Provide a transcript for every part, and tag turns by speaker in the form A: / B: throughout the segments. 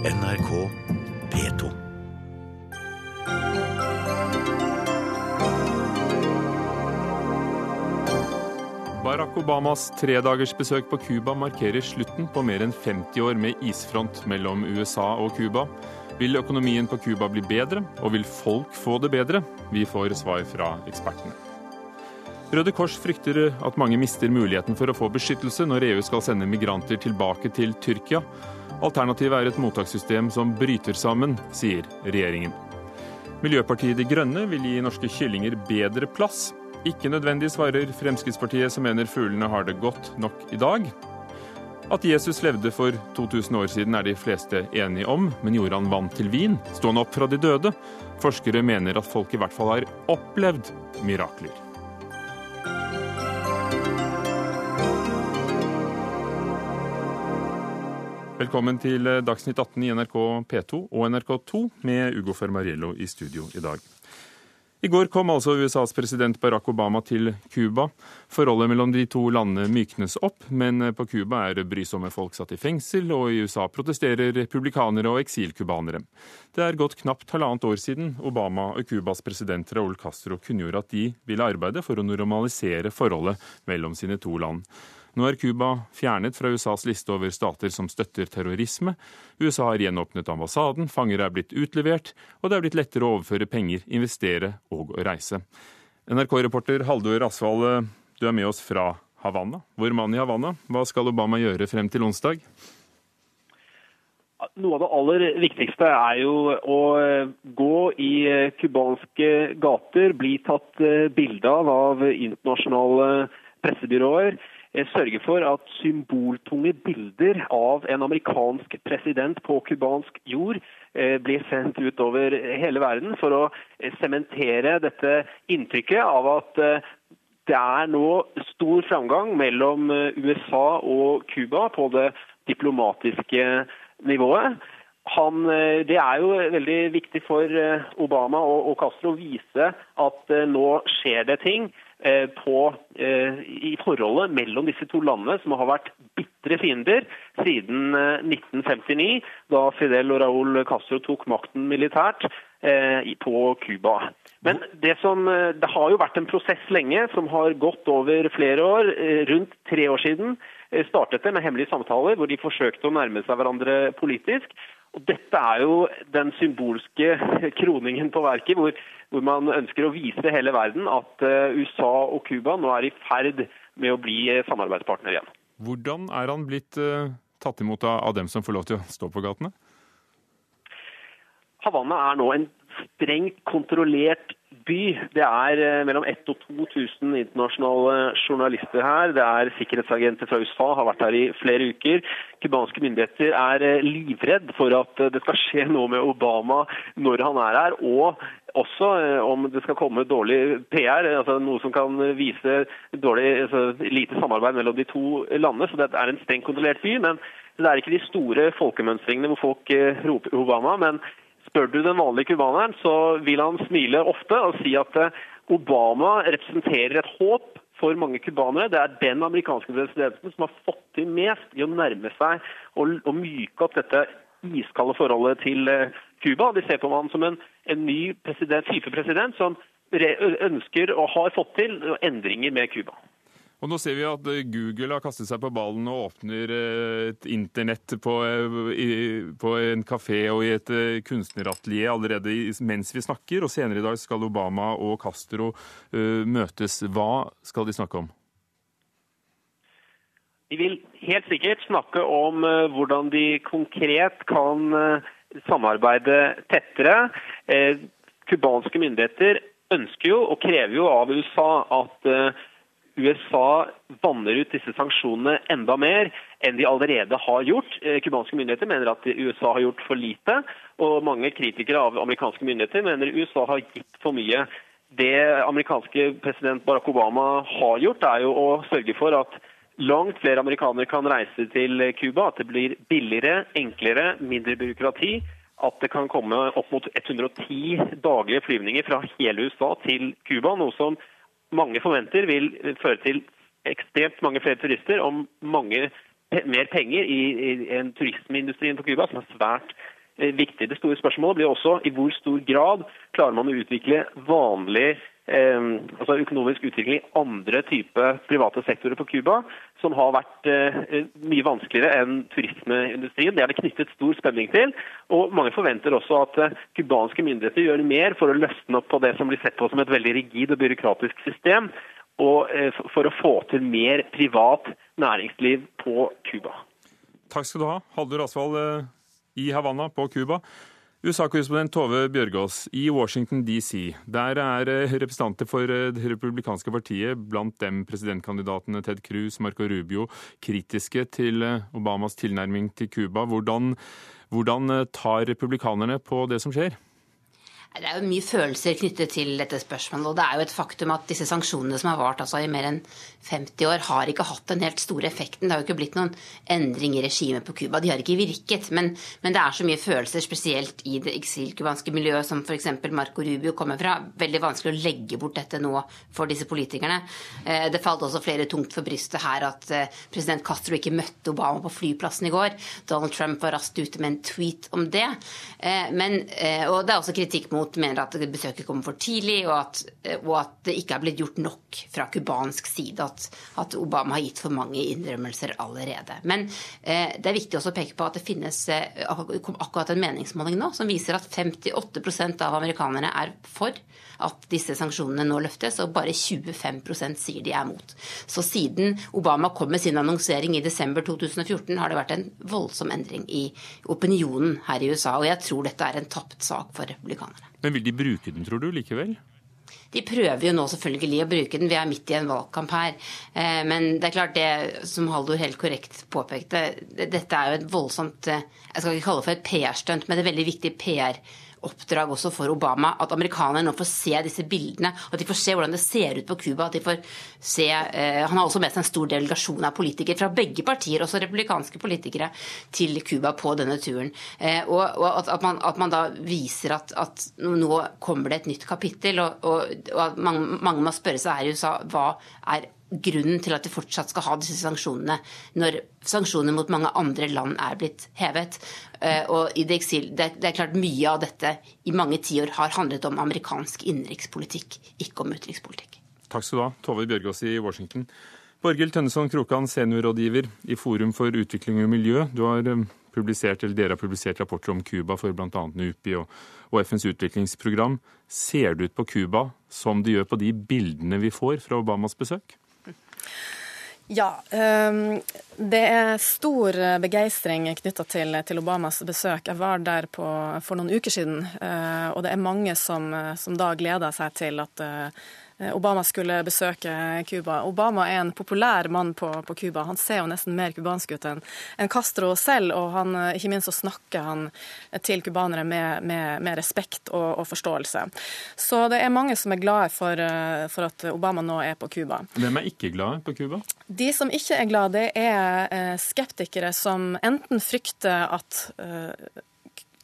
A: NRK P2.
B: Barack Obamas tredagersbesøk på Cuba markerer slutten på mer enn 50 år med isfront mellom USA og Cuba. Vil økonomien på Cuba bli bedre, og vil folk få det bedre? Vi får svar fra ekspertene. Røde Kors frykter at mange mister muligheten for å få beskyttelse når EU skal sende migranter tilbake til Tyrkia. Alternativet er et mottakssystem som bryter sammen, sier regjeringen. Miljøpartiet De Grønne vil gi norske kyllinger bedre plass. Ikke nødvendig, svarer Fremskrittspartiet, som mener fuglene har det godt nok i dag. At Jesus levde for 2000 år siden er de fleste enige om, men gjorde han vann til vin? Sto han opp fra de døde? Forskere mener at folk i hvert fall har opplevd mirakler. Velkommen til Dagsnytt 18 i NRK P2 og NRK2 med Ugo Fermariello i studio i dag. I går kom altså USAs president Barack Obama til Cuba. Forholdet mellom de to landene myknes opp, men på Cuba er brysomme folk satt i fengsel, og i USA protesterer republikanere og eksilcubanere. Det er gått knapt halvannet år siden Obama og Cubas president Raúl Castro kunngjorde at de ville arbeide for å normalisere forholdet mellom sine to land. Nå er Cuba fjernet fra USAs liste over stater som støtter terrorisme. USA har gjenåpnet ambassaden, fanger er blitt utlevert, og det er blitt lettere å overføre penger, investere og å reise. NRK-reporter Haldor Asvald, du er med oss fra Havanna. Vår mann i Havanna, hva skal Obama gjøre frem til onsdag?
C: Noe av det aller viktigste er jo å gå i cubanske gater, bli tatt bilde av av internasjonale pressebyråer sørge for at symboltunge bilder av en amerikansk president på cubansk jord blir sendt utover hele verden for å sementere dette inntrykket av at det er nå stor framgang mellom USA og Cuba på det diplomatiske nivået. Han, det er jo veldig viktig for Obama og Castro å vise at nå skjer det ting på, i forholdet mellom disse to landene, som har vært bitre fiender siden 1959, da Fidel og Raúl Castro tok makten militært på Cuba. Men det, som, det har jo vært en prosess lenge, som har gått over flere år. Rundt tre år siden startet det med hemmelige samtaler, hvor de forsøkte å nærme seg hverandre politisk. Og Dette er jo den symbolske kroningen på verket, hvor, hvor, man ønsker å vise hele verden at USA og Cuba nå er i ferd med å bli samarbeidspartner igjen.
B: Hvordan er han blitt uh, tatt imot av, av dem som får lov til å stå på gatene?
C: Havanna er nå en strengt kontrollert by. Det er mellom 1000 og 2000 internasjonale journalister her. Det er sikkerhetsagenter fra USA, har vært her i flere uker. Cubanske myndigheter er livredd for at det skal skje noe med Obama når han er her. og også om det skal komme dårlig PR, altså noe som kan vise dårlig, altså, lite samarbeid mellom de to landene. Så det er en strengt kontrollert by. men det er ikke de store folkemønstringene hvor folk roper Obama. men Spør du den vanlige cubaneren, så vil han smile ofte og si at Obama representerer et håp for mange cubanere. Det er den amerikanske presidenten som har fått til mest i å nærme seg og, myke opp dette iskalde forholdet til Cuba. De ser på ham som en, en ny president, FIFA-president som ønsker og har fått til endringer med Cuba.
B: Og Nå ser vi at Google har kastet seg på ballen og åpner et internett på, på en kafé og i et kunstneratelier allerede mens vi snakker. Og senere i dag skal Obama og Castro møtes. Hva skal de snakke om?
C: De vil helt sikkert snakke om hvordan de konkret kan samarbeide tettere. Cubanske myndigheter ønsker jo og krever jo av USA at USA vanner ut disse sanksjonene enda mer enn de allerede har gjort. Cubanske myndigheter mener at USA har gjort for lite, og mange kritikere av amerikanske myndigheter mener USA har gitt for mye. Det amerikanske president Barack Obama har gjort, er jo å sørge for at langt flere amerikanere kan reise til Cuba, at det blir billigere, enklere, mindre byråkrati. At det kan komme opp mot 110 daglige flyvninger fra hele USA til Cuba, noe som mange forventer vil føre til ekstremt mange flere turister og mange mer penger i, i en turismeindustrien på Cuba, som er svært viktig. Det store spørsmålet blir også i hvor stor grad klarer man å utvikle vanlig eh, altså økonomisk utvikling i andre typer private sektorer på Cuba, som har vært eh, mye vanskeligere enn turismeindustrien. Det er det knyttet stor spenning til. og Mange forventer også at eh, myndigheter gjør mer for å løsne opp på det som blir sett på som et veldig rigid og byråkratisk system, og eh, for å få til mer privat næringsliv på Cuba.
B: Takk skal du ha, Haldur Asvald eh, i Havanna på Cuba. USA-korrespondent Tove Bjørgaas i Washington DC. Der er eh, representanter for eh, Det republikanske partiet, blant dem presidentkandidatene Ted Cruz, Marco Rubio, kritiske til eh, Obamas tilnærming til Cuba. Hvordan, hvordan tar republikanerne på det som skjer?
D: Det er jo mye følelser knyttet til dette spørsmålet. Og det er jo et faktum at disse sanksjonene som har vart altså, i mer enn 50 år, har ikke hatt den helt store effekten. Det har jo ikke blitt noen endring i regimet på Cuba. De har ikke virket. Men, men, det er så mye følelser, spesielt i det eksilcubanske miljøet, som f.eks. Marco Rubio kommer fra. Veldig vanskelig å legge bort dette nå for disse politikerne. Eh, det falt også flere tungt for brystet her at eh, president Castro ikke møtte Obama på flyplassen i går. Donald Trump var raskt ute med en tweet om det. Eh, men, og det er også kritikk mot mot mener at besøket kommer for tidlig, og at, og at det ikke er blitt gjort nok fra cubansk side. At, at, Obama har gitt for mange innrømmelser allerede. Men eh, det er viktig også å peke på at det finnes eh, akkurat en meningsmåling nå som viser at 58% av amerikanerne er for at disse sanksjonene nå løftes, og bare 25% sier de er mot. Så siden Obama kom med sin annonsering i desember 2014, har det vært en voldsom endring i opinionen her i USA. Og jeg tror dette er en tapt sak for republikanerne.
B: Men vil de bruke den, tror du, likevel?
D: De prøver jo nå selvfølgelig å bruke den, vi er midt i en valgkamp her. Eh, men det er klart det som Haldor helt korrekt påpekte, dette er jo et voldsomt eh, Jeg skal ikke kalle det for et PR-stunt, men det er veldig viktig PR-stunt oppdrag også for Obama. At amerikanerne nå får se disse bildene, at de får se hvordan det ser ut på Cuba. at de får se, eh, Han har også med seg en stor delegasjon av politikere fra begge partier, også republikanske politikere, til Cuba på denne turen. Eh, og, og at, at, man, at, man, da viser at, at, nå kommer det et nytt kapittel, og, og, og at mange, mange må spørre seg her i USA hva er grunnen til at de fortsatt skal ha disse sanksjonene, når sanksjoner mot mange andre land er blitt hevet. Eh, og det, eksil, det, er klart Mye av dette i mange tiår har handlet om amerikansk innenrikspolitikk, ikke om utenrikspolitikk.
B: Takk skal du ha, Tove Bjørgaas i Washington. Borghild Tønneson Krokan, seniorrådgiver i Forum for utvikling og miljø. Du har eh, publisert, eller Dere har publisert rapporter om Cuba for bl.a. NUPI og, og FNs utviklingsprogram. Ser det ut på Cuba som det gjør på de bildene vi får fra Obamas besøk?
E: Ja, ehm, det er stor begeistring knytta til, til, Obamas besøk. Jeg var der på, for noen uker siden, eh, og det er mange som, som da gleder seg til at eh, Eh, Obama skulle besøke Cuba. Obama er en populær mann på Cuba. Han ser jo nesten mer cubansk ut enn en Castro selv, og han, eh, ikke minst så snakker han til cubanere med, med, med, respekt og, og, forståelse. Så det er mange som er glade for, eh, for at Obama nå er på Cuba.
B: Hvem er ikke glade på Cuba?
E: De som ikke er glade, det er skeptikere som enten frykter at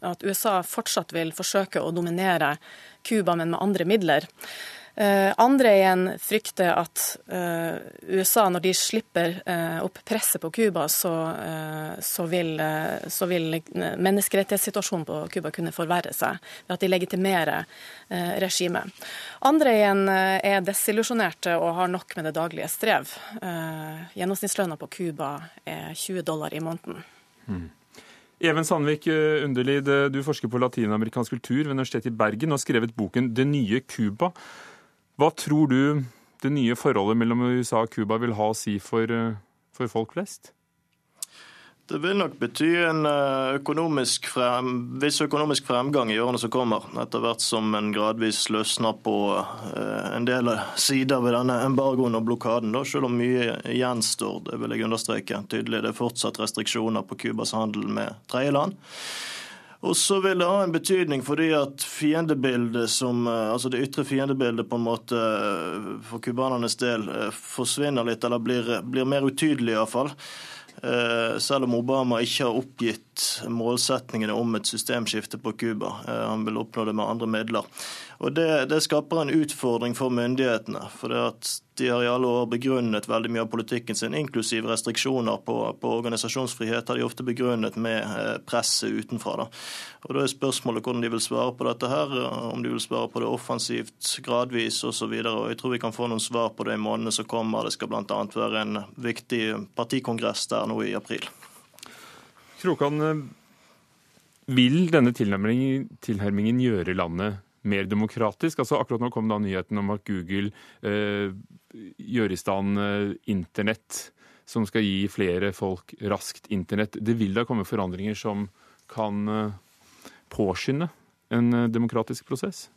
E: at USA fortsatt vil forsøke å dominere Cuba, men med andre midler. Eh, andre igjen frykter at eh, USA, når de slipper eh, opp presset på Cuba, så, så, vil, så vil menneskerettighetssituasjonen på Cuba kunne forverre seg ved at de legitimerer regimet. Andre igjen er desillusjonerte og har nok med det daglige strev. Gjennomsnittslønna på Cuba er 20 dollar i måneden. Mm.
B: Even Sandvik Underlid, du forsker på latinamerikansk kultur ved Universitetet i Bergen og har skrevet boken 'Det nye Cuba'. Hva tror du det nye forholdet mellom USA og Cuba vil ha å si for, eh, for folk flest?
F: Det vil nok bety en eh, økonomisk frem, viss økonomisk fremgang i årene som kommer, etter hvert som en gradvis løsner på eh, en del sider ved denne embargoen og blokaden. Da, selv om mye gjenstår, det vil jeg understreke tydelig. Det er fortsatt restriksjoner på Cubas handel med tredjeland. Og så vil det ha en betydning fordi at fiendebildet som, eh, altså det ytre fiendebildet på en måte eh, for cubanernes del eh, forsvinner litt, eller blir, blir mer utydelig iallfall. Selv om Obama ikke har oppgitt målsetningene om et systemskifte på Cuba. Han vil oppnå det med andre midler. Og det, det skaper en utfordring for myndighetene. For de har i alle år begrunnet veldig mye av politikken sin, inklusiv restriksjoner på, på organisasjonsfrihet, har de ofte begrunnet med eh, presset utenfra. Da. Og Da er spørsmålet hvordan de vil svare på dette, her, om de vil svare på det offensivt, gradvis osv. Jeg tror vi kan få noen svar på det i månedene som kommer. Det skal bl.a. være en viktig partikongress der nå i april.
B: Krokan, vil denne tilnærmingen gjøre landet mer demokratisk? Altså Akkurat nå kom da nyheten om at Google eh, gjør i stand eh, internett som skal gi flere folk raskt internett. Det vil da komme forandringer som kan eh, påskynde en eh, demokratisk prosess?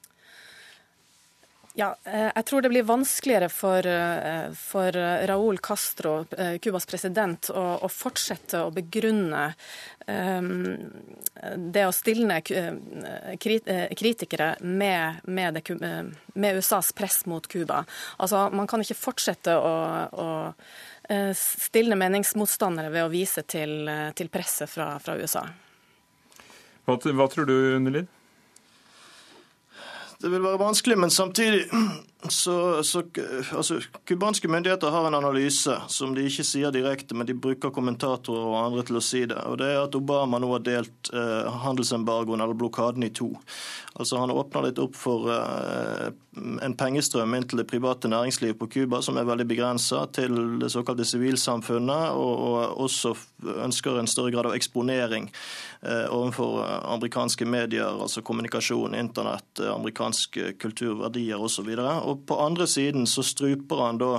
E: Ja, eh, jeg tror det blir vanskeligere for, eh, for Raúl Castro, Cubas president, å, å, fortsette å begrunne um, det å stilne kritikere med, med, det, med, USAs press mot Cuba. Altså, man kan ikke fortsette å, å stilne meningsmotstandere ved å vise til, til presset fra, fra USA.
B: Hva, hva tror du, Underlid?
F: Det vil være vanskelig, men samtidig så, så altså, Cubanske myndigheter har en analyse som de ikke sier direkte, men de bruker kommentatorer og andre til å si det. og Det er at Obama nå har delt eh, handelsembargoen eller blokaden i to. Altså Han åpner litt opp for eh, en pengestrøm inn til det private næringslivet på Cuba som er veldig begrensa, til det såkalte sivilsamfunnet, og, og, også ønsker en større grad av eksponering eh, overfor amerikanske medier, altså kommunikasjon, internett, eh, amerikanske kulturverdier osv. Og på andre siden så struper han da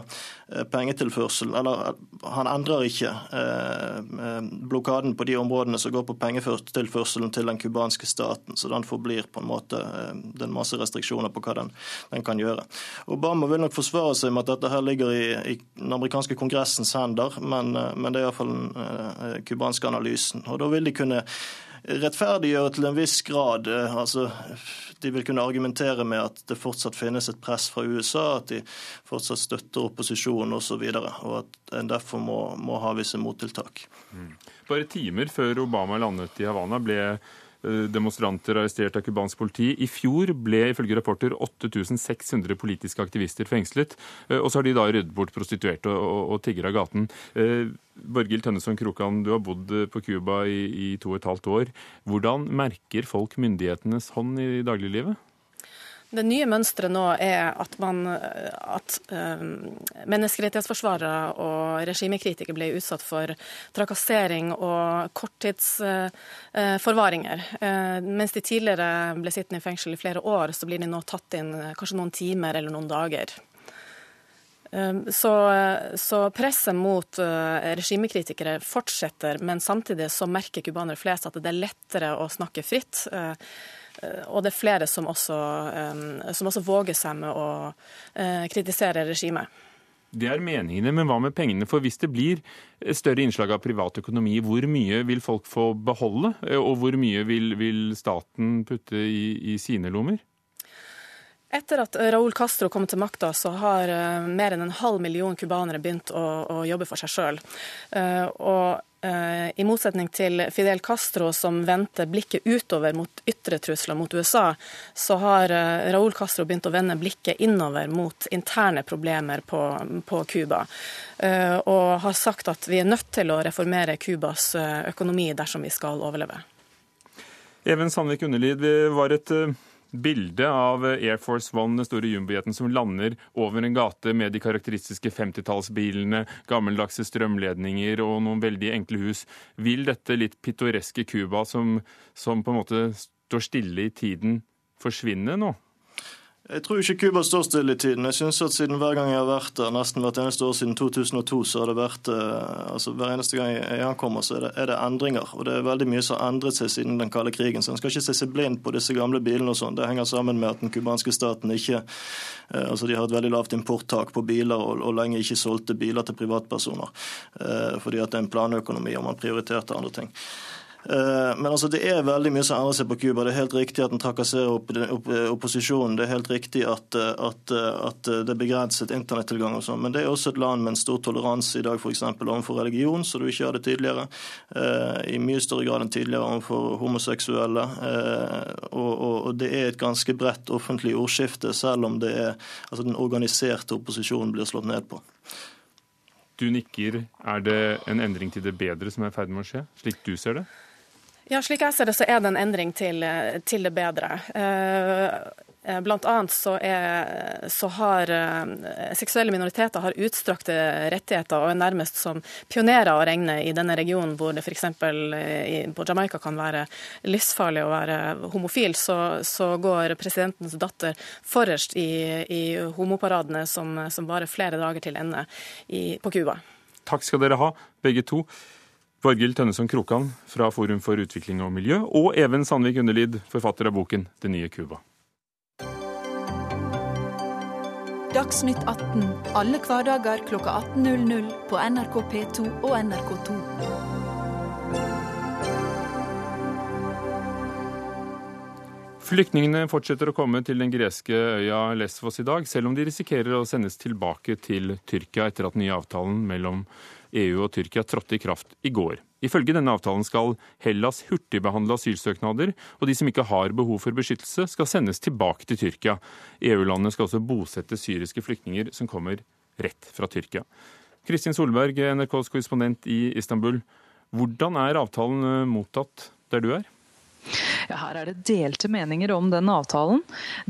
F: eh, pengetilførsel, eller eh, han endrer ikke eh, blokaden på de områdene som går på pengetilførselen til den cubanske staten. Så den forblir på en måte Det er masse restriksjoner på hva den, den, kan gjøre. Obama vil nok forsvare seg med at dette her ligger i, i den amerikanske kongressens hender, men, men det er iallfall den cubanske analysen. Og da vil de kunne rettferdiggjøre til en viss grad. altså de vil kunne argumentere med at det fortsatt finnes et press fra USA, at de fortsatt støtter opposisjonen osv., og, så og at en derfor må, må ha visse mottiltak. Mm.
B: Bare timer før Obama landet i Havana, ble Eh, demonstranter arrestert av cubansk politi. I fjor ble ifølge rapporter 8600 politiske aktivister fengslet. Eh, og så har de da ryddet bort prostituerte og, og, og tiggere av gaten. Eh, Borghild Tønneson Krokan, du har bodd på Cuba i, i to og et halvt år. Hvordan merker folk myndighetenes hånd i dagliglivet?
E: Det nye mønsteret nå er at, man, at uh, menneskerettighetsforsvarere og regimekritikere ble utsatt for trakassering og korttidsforvaringer. Uh, uh, mens de tidligere ble sittende i fengsel i flere år, så blir de nå tatt inn kanskje noen timer eller noen dager. Så, så, presset mot regimekritikere fortsetter, men samtidig så merker cubanere flest at det er lettere å snakke fritt. Eh, og det er flere som også, eh, som også våger seg med å eh, kritisere regimet.
B: Det er meningene, men hva med pengene? For hvis det blir større innslag av privat økonomi, hvor mye vil folk få beholde? Og hvor mye vil, vil staten putte i, i, sine lommer?
E: Etter at Raúl Castro kom til makta, så har mer enn en halv million cubanere begynt å, å jobbe for seg sjøl. Og Eh, I motsetning til Fidel Castro, som vendte blikket utover mot ytre trusler mot USA, så har eh, Raúl Castro begynt å vende blikket innover mot interne problemer på Cuba. Eh, og har sagt at vi er nødt til å reformere Cubas økonomi dersom vi skal overleve.
B: Even Sandvik Underlid, vi var et bilde av Air Force One, den store jumbojeten som lander over en gate med de karakteristiske 50-tallsbilene, gammeldagse strømledninger og noen veldig enkle hus. Vil dette litt pittoreske Cuba, som, som på en måte står stille i tiden, forsvinne nå?
F: Jeg tror ikke Cuba står stille i tiden. Jeg synes at siden Hver gang jeg har vært der, nesten hvert eneste år siden 2002, så har det vært eh, altså Hver eneste gang jeg ankommer, så er det, er det, endringer. Og det er veldig mye som har endret seg siden den kalde krigen. Så en skal ikke se seg blind på disse gamle bilene og sånn. Det henger sammen med at den cubanske staten ikke eh, Altså de har et veldig lavt importtak på biler og, og lenge ikke solgte biler til privatpersoner. Eh, fordi at det er en planøkonomi og man prioriterte andre ting. Eh, men altså, det er veldig mye som endrer seg på Cuba. Det er helt riktig at den trakasserer opp, opp, opposisjonen. Det er helt riktig at, eh, at, eh, at det er begrenset internettilgang og sånn. Men det er også et land med en stor toleranse i dag f.eks. overfor religion, så du ikke hadde tidligere. I mye større grad enn tidligere overfor homoseksuelle. Og, og, og det er et ganske bredt offentlig ordskifte, selv om det er, altså den organiserte opposisjonen blir slått ned på.
B: Du nikker. Er det en endring til det bedre som er i ferd med å skje, slik du ser det?
E: Ja, Slik jeg ser det, så er det en endring til, til det bedre. Eh, blant annet så, er, så har eh, seksuelle minoriteter har utstrakte rettigheter og er nærmest som pionerer å regne i denne regionen, hvor det f.eks. Eh, på Jamaica kan være livsfarlig å være homofil. Så, så går presidentens datter forrest i, i homoparadene som, som varer flere dager til ende i, på Cuba.
B: Takk skal dere ha, begge to. Borghild Tønneson Krokan fra Forum for utvikling og miljø, og Even Sandvik Underlid, forfatter av boken 'Det nye Cuba'.
G: Dagsnytt 18 alle hverdager kl 18.00 på NRK P2 og NRK2.
B: Flyktningene fortsetter å komme til den greske øya Lesvos i dag, selv om de risikerer å sendes tilbake til Tyrkia etter at den nye avtalen mellom EU og Tyrkia trådte i kraft i går. Ifølge denne avtalen skal Hellas hurtigbehandle asylsøknader, og de som ikke har behov for beskyttelse, skal sendes tilbake til Tyrkia. EU-landet skal også bosette syriske flyktninger som kommer rett fra Tyrkia. Kristin Solberg, NRKs korrespondent i Istanbul. Hvordan er avtalen eh, mottatt der du er?
H: Ja, her er det delte meninger om den avtalen.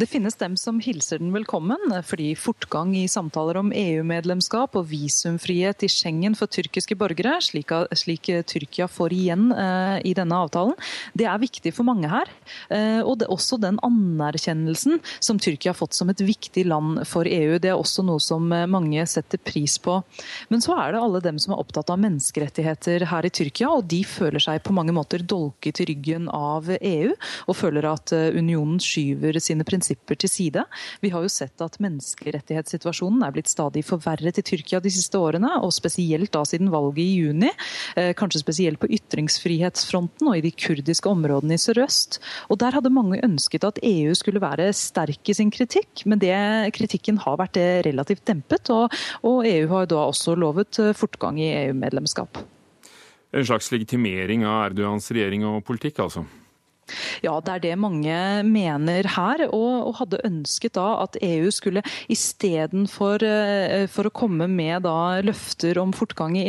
H: Det finnes dem som hilser den velkommen, fordi fortgang i samtaler om EU-medlemskap og visumfrihet i Schengen for tyrkiske borgere, slik, slik Tyrkia får igjen eh, i denne avtalen, det er viktig for mange her. Eh, og det er også den anerkjennelsen som Tyrkia har fått som et viktig land for EU. Det er også noe som eh, mange setter pris på. Men så er det alle dem som er opptatt av menneskerettigheter her i Tyrkia, og de føler seg på mange måter dolket i ryggen av EU. og føler at eh, unionen skyver sine prinsipper til side. Vi har jo sett at menneskerettighetssituasjonen er blitt stadig forverret i Tyrkia de siste årene, og spesielt da siden valget i juni. Eh, kanskje spesielt på ytringsfrihetsfronten og i de kurdiske områdene i sørøst. Og Der hadde mange ønsket at EU skulle være sterk i sin kritikk, men det, kritikken har vært eh, relativt dempet. Og, og EU har da også lovet fortgang i EU-medlemskap.
B: En slags legitimering av Erdogans regjering og politikk, altså?
H: Ja, det er det mange mener her, og, og hadde ønsket da at EU skulle istedenfor eh, for å komme med da løfter om fortgang i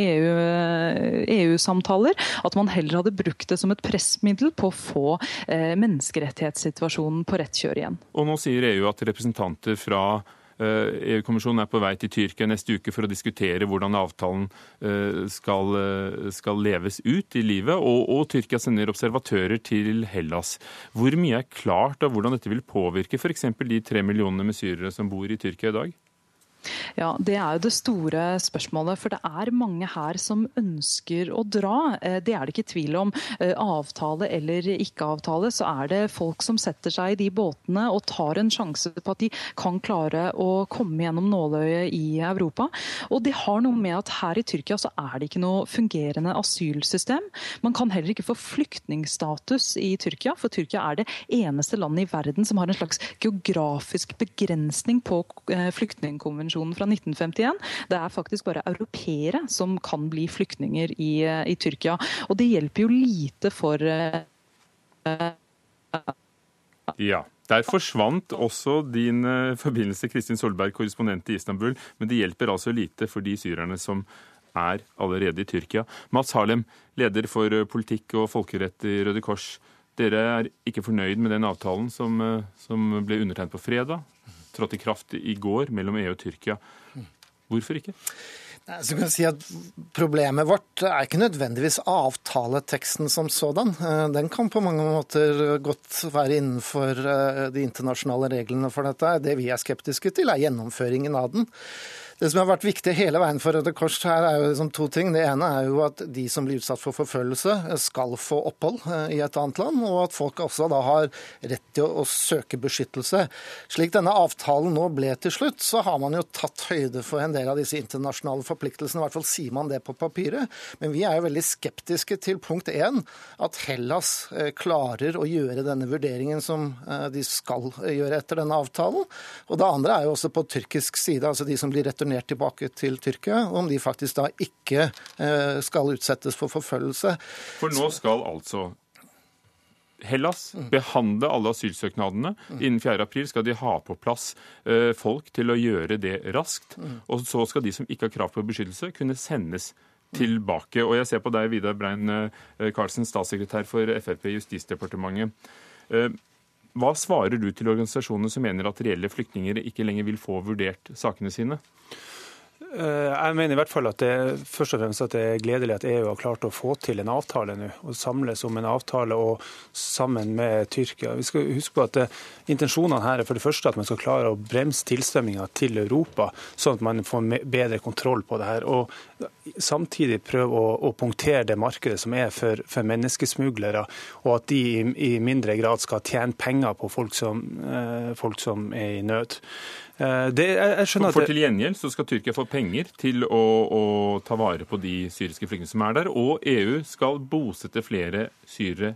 H: EU-samtaler, EU at man heller hadde brukt det som et pressmiddel på å få eh, menneskerettighetssituasjonen på rett kjør igjen.
B: Og nå sier EU at representanter fra Eh, EU-kommisjonen er på vei til Tyrkia neste uke for å diskutere hvordan avtalen eh, skal, eh, skal leves ut i livet, og, og, Tyrkia sender observatører til Hellas. Hvor mye er klart av hvordan dette vil påvirke f.eks. de tre millionene med syrere som bor i Tyrkia i dag?
H: Ja, Det er jo det store spørsmålet. For det er mange her som ønsker å dra. Eh, det er det ikke tvil om. Eh, avtale eller ikke avtale, så er det folk som setter seg i de båtene og tar en sjanse på at de kan klare å komme gjennom nåløyet i Europa. Og det har noe med at her i Tyrkia så er det ikke noe fungerende asylsystem. Man kan heller ikke få flyktningstatus i Tyrkia, for Tyrkia er det eneste landet i verden som har en slags geografisk begrensning på eh, flyktningkonvensjonen konvensjonen fra 1951. Det er faktisk bare europeere som kan bli flyktninger i, i Tyrkia. Og det hjelper jo lite for uh,
B: Ja. Der forsvant også din uh, forbindelse, Kristin Solberg, korrespondent i Istanbul. Men det hjelper altså lite for de syrerne som er allerede i Tyrkia. Mats Harlem, leder for politikk og folkerett i Røde Kors. Dere er ikke fornøyd med den avtalen som, som ble undertegnet på fredag? Trådte i kraft i går mellom EU og Tyrkia. Hvorfor ikke?
I: Så kan si at Problemet vårt er ikke nødvendigvis avtaleteksten som sådan. Eh, den kan på mange måter godt være innenfor eh, de internasjonale reglene for dette. Det vi er skeptiske til, er gjennomføringen av den. Det som har vært viktig hele veien for Røde Kors her, er jo liksom to ting. Det ene er jo at de som blir utsatt for forfølgelse, skal få opphold eh, i et annet land, og at folk også da har rett til å, å søke beskyttelse. Slik denne avtalen nå ble til slutt, så har man jo tatt høyde for en del av disse internasjonale forpliktelsene. I hvert fall sier man det på papiret. Men vi er jo veldig skeptiske til punkt én, at Hellas eh, klarer å gjøre denne vurderingen som eh, de skal gjøre etter denne avtalen. Og det andre er jo også på tyrkisk side, altså de som blir returnert returnert tilbake til Tyrkia, om de faktisk da ikke eh, skal utsettes for forfølgelse.
B: For nå skal altså Hellas mm. behandle alle asylsøknadene. Mm. Innen 4.4 skal de ha på plass eh, folk til å gjøre det raskt. Mm. Og så skal de som ikke har krav på beskyttelse, kunne sendes tilbake. Og jeg ser på deg, Vidar Brein eh, Karlsen, statssekretær for Frp i Justisdepartementet. Hva svarer du til organisasjonene som mener at reelle flyktninger ikke lenger vil få vurdert sakene sine?
J: Eh, jeg mener i hvert fall at det, først og fremst at det er gledelig at EU har klart å få til en avtale nå. og Samles om en avtale og sammen med Tyrkia. Vi skal huske på at det, eh, Intensjonene her er for det første at man skal klare å bremse tilstrømminga til Europa, sånn at man får bedre kontroll på det her. Og samtidig prøve å, å punktere det markedet som er for, for, menneskesmuglere, og at de i, i, mindre grad skal tjene penger på folk som, eh, folk som er i nød.
B: Eh, det, jeg, jeg for, for til gjengjeld så skal Tyrkia få penger til å, å ta vare på de syriske flyktningene som er der, og EU skal bosette flere syrere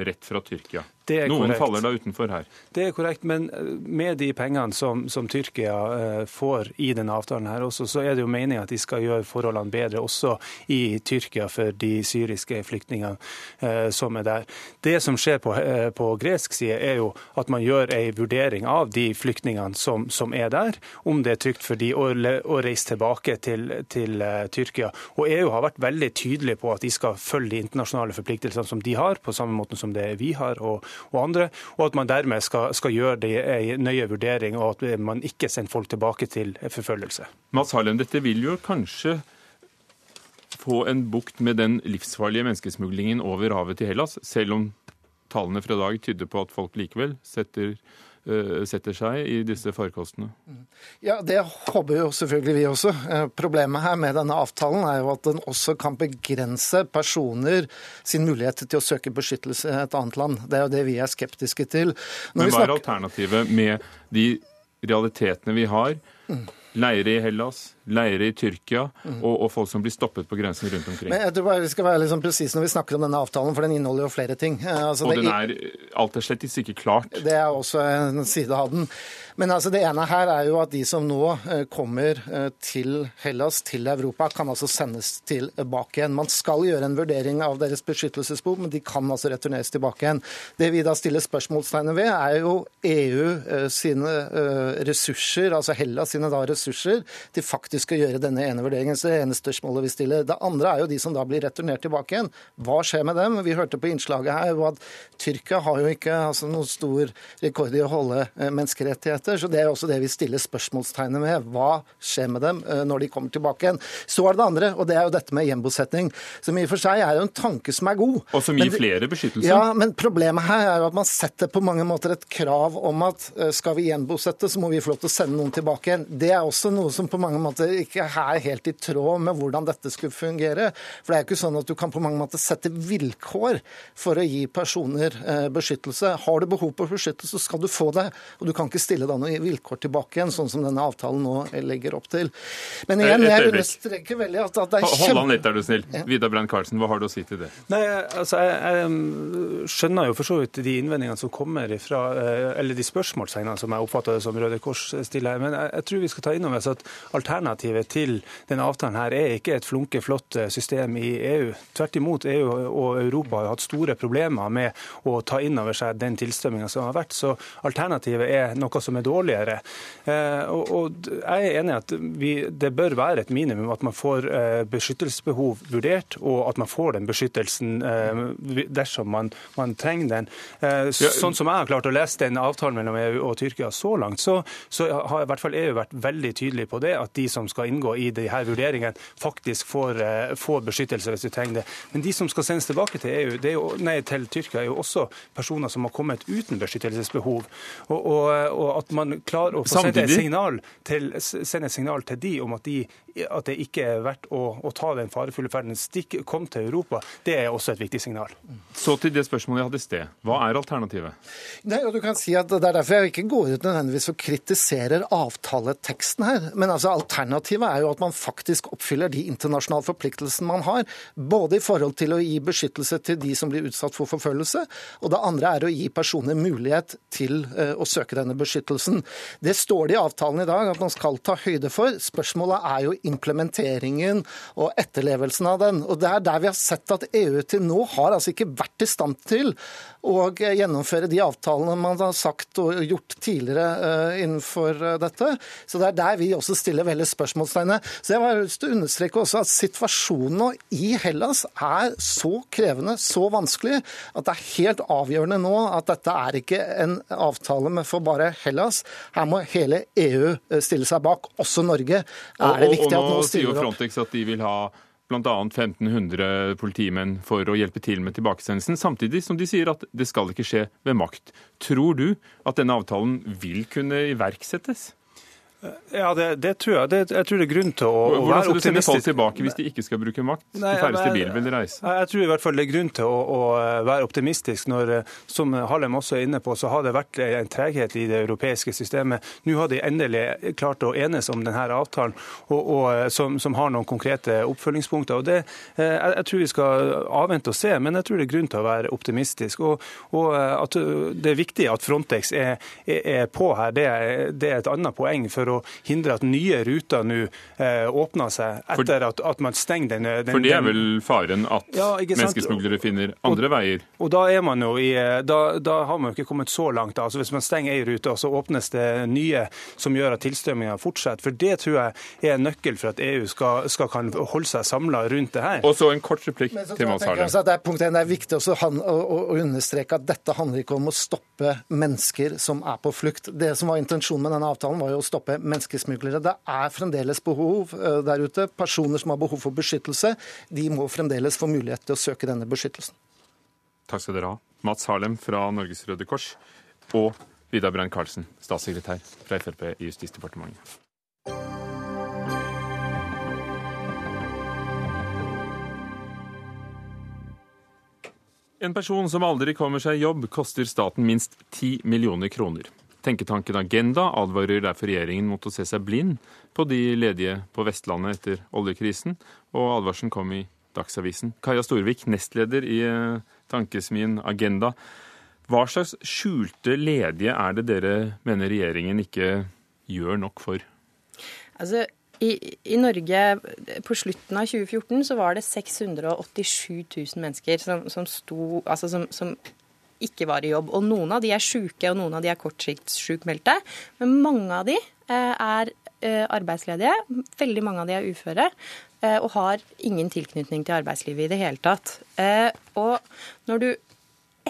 B: rett fra Tyrkia. Noen korrekt. faller da utenfor her.
J: Det er korrekt, men eh, med de pengene som, som Tyrkia uh, får i denne avtalen, her også, så er det jo meningen at de skal gjøre forholdene bedre også i Tyrkia for de syriske flyktningene uh, som er der. Det som skjer på, på, gresk side, er jo at man gjør en vurdering av de flyktningene som, som, er der, om det er trygt for de å, å reise tilbake til, til Tyrkia. Og EU har vært veldig tydelig på at de skal følge de internasjonale forpliktelsene som de har, på samme måte som det vi har. og og andre, og at man dermed skal, skal gjøre det i nøye vurdering, og at man ikke sender folk tilbake til forfølgelse.
B: Mads Harlem, dette vil jo kanskje få en bukt med den livsfarlige menneskesmuglingen over havet til Hellas, selv om tallene fra i dag tyder på at folk likevel setter setter seg i disse farkostene?
I: Ja, Det håper jo selvfølgelig vi også. Eh, problemet her med denne avtalen er jo at den også kan begrense personer sin mulighet til å søke beskyttelse i et annet land. Det er jo det vi er skeptiske til.
B: Når Men hva er alternativet med de realitetene vi har? Mm Leire i Hellas, leire i Tyrkia mm. og, og, folk som blir stoppet på grensen rundt omkring.
I: Men jeg tror bare Vi skal være liksom presis når vi snakker om denne avtalen, for den inneholder jo flere ting.
B: Eh, altså, og den er, alt er slett ikke klart.
I: Det er også en side av den. Men altså det ene her er jo at de som nå eh, kommer eh, til Hellas, til Europa, kan altså sendes tilbake igjen. Man skal gjøre en vurdering av deres beskyttelsesbehov, men de kan altså returneres tilbake igjen. Det vi da stiller spørsmålstegnet ved, er jo EU eh, sine ressurser, altså Hellas sine da ressurser, til faktisk å gjøre denne ene vurderingen. Så det ene spørsmålet vi stiller. Det andre er jo de som da blir returnert tilbake igjen. Hva skjer med dem? Vi hørte på innslaget her at Tyrkia har jo ikke altså, noen stor rekord i å holde menneskerettigheter rettigheter. Så det er også det vi stiller spørsmålstegnet med. Hva skjer med dem eh, når de kommer tilbake igjen? Så er det det andre, og det er jo dette med gjenbosetting. Som i og for seg er jo en tanke som er god.
B: Og som gir flere beskyttelse?
I: Ja, men problemet her er jo at man setter på mange måter et krav om at eh, skal vi gjenbosette, så må vi få lov til å sende noen tilbake igjen. Det er også noe som på mange måter ikke er helt i tråd med hvordan dette skulle fungere. For det er jo ikke sånn at du kan på mange måter sette vilkår for å gi personer eh, beskyttelse. Har du behov for beskyttelse, så skal du få det. Og du kan ikke stille da noen vilkår tilbake igjen, sånn som denne avtalen nå legger opp til. Men igjen, jeg understreker veldig at, at det er
B: kjempe... Hold an litt, er du snill. Ja. Vidar Brein Karlsen, hva har du å si til det?
J: Nei, altså, jeg, jeg skjønner jo for så vidt de innvendingene som kommer ifra, eh, eller de spørsmålstegnene som jeg oppfatter det som Røde Kors stiller her. Men jeg, jeg tror vi skal ta inn over oss at alternativet til denne avtalen her er ikke et flunke flott eh, system i EU. Tvert imot, EU og Europa har hatt store problemer med å ta inn over seg den tilstrømminga som har vært. Så alternativet er noe som er dårligere. Eh, og jeg er enig i at vi, det bør være et minimum at man får eh, beskyttelsesbehov vurdert, og at man får den beskyttelsen eh, dersom man, man trenger den. Sånn som jeg har klart å lese den avtalen mellom EU og Tyrkia så langt, så, så har i hvert fall EU vært veldig tydelig på det, at de som skal inngå i de her vurderingene, faktisk får, får beskyttelse hvis de trenger det. Men de som skal sendes tilbake til, EU, jo, nei, til Tyrkia, er jo også personer som har kommet uten beskyttelsesbehov. Og, og, og at man klarer å få sendt et, signal til, sende et signal til de om at, de, at det ikke er verdt å, å ta den farefulle ferden. Stikk, kom til Europa. Det er også et viktig signal.
B: Så til det spørsmålet jeg hadde i sted. Hva er alternativet?
I: Nei, og du kan si at Det er derfor jeg ikke går ut nødvendigvis og kritiserer avtaleteksten her. Men altså, alternativet er jo at man faktisk oppfyller de internasjonale forpliktelsene man har. Både i forhold til å gi beskyttelse til de som blir utsatt for forfølgelse, og det andre er å gi personer mulighet til uh, å søke denne beskyttelsen. Det står det i avtalen i dag at man skal ta høyde for. Spørsmålet er jo implementeringen og etterlevelsen av den. Og Det er der vi har sett at EU til nå har altså ikke vært i stand til å gjennomføre de avtalene man har sagt og gjort tidligere uh, innenfor uh, dette. Så det er der vi også stiller veldig spørsmålstegnet. Så jeg har lyst til å understreke også at situasjonen nå i Hellas er så krevende, så vanskelig, at det er helt avgjørende nå at dette er ikke en avtale med for bare Hellas. Her må hele EU eh, stille seg bak, også Norge.
B: Er det viktig at nå stiller opp? Og nå sier Frontex at de vil ha bl.a. 1500 politimenn for å hjelpe til med tilbakesendelsen, samtidig som de sier at det skal ikke skje ved makt. Tror du at denne avtalen vil kunne iverksettes?
J: Ja, det, det, tror jeg. Det, jeg tror det er grunn til å,
B: å være optimistisk. Hvordan skal du sende folk tilbake hvis de ikke skal bruke makt? Nei, de færreste vil vel reise?
J: Jeg tror i hvert fall det er grunn til å, å, være optimistisk når, som Hallem også er inne på, så har det vært en treghet i det europeiske systemet. Nå har de endelig klart å enes om denne avtalen, og, og, som, som, har noen konkrete oppfølgingspunkter. Og det, jeg, jeg, tror vi skal avvente og se, men jeg tror det er grunn til å være optimistisk. Og, og at det er viktig at Frontex er, er, er på her, det er, det er et annet poeng. for å hindre at nye ruter nå eh, åpner seg etter at, at man stenger den, den
B: For det er vel faren at ja, menneskesmuglere finner andre
J: og,
B: veier?
J: Og da er man jo i, eh, da, da har man jo ikke kommet så langt. Da. Altså Hvis man stenger ei rute, så åpnes det nye som gjør at tilstrømminga fortsetter. For det tror jeg er en nøkkel for at EU skal, skal kan holde seg samla rundt det her.
B: Og så en kort replikk til Mads Harlem.
I: Det er punkt 1, det er viktig også å, å, å understreke at dette handler ikke om å stoppe mennesker som er på flukt. Det som var intensjonen med denne avtalen, var jo å stoppe menneskesmuglere. Det er fremdeles behov eh, der ute. Personer som har behov for beskyttelse, de må fremdeles få mulighet til å søke denne beskyttelsen.
B: Takk skal dere ha. Mats Harlem fra Norges Røde Kors og Vidar Brein Karlsen, statssekretær fra Frp i Justisdepartementet. En person som aldri kommer seg i jobb, koster staten minst 10 millioner kroner. Tenketanken Agenda advarer derfor regjeringen mot å se seg blind på de ledige på Vestlandet etter oljekrisen, og advarselen kom i Dagsavisen. Kaja Storvik, nestleder i eh, tankesmien Agenda. Hva slags skjulte ledige er det dere mener regjeringen ikke gjør nok for?
K: Altså, i, I, Norge på slutten av 2014 så var det 687 000 mennesker som, som, sto, altså som, som ikke var i jobb. Og noen av de er syke, og noen av de er korttidssjukmeldte. Men mange av de eh, er eh, arbeidsledige. Veldig mange av de er uføre eh, og har ingen tilknytning til arbeidslivet i det hele tatt. Og når du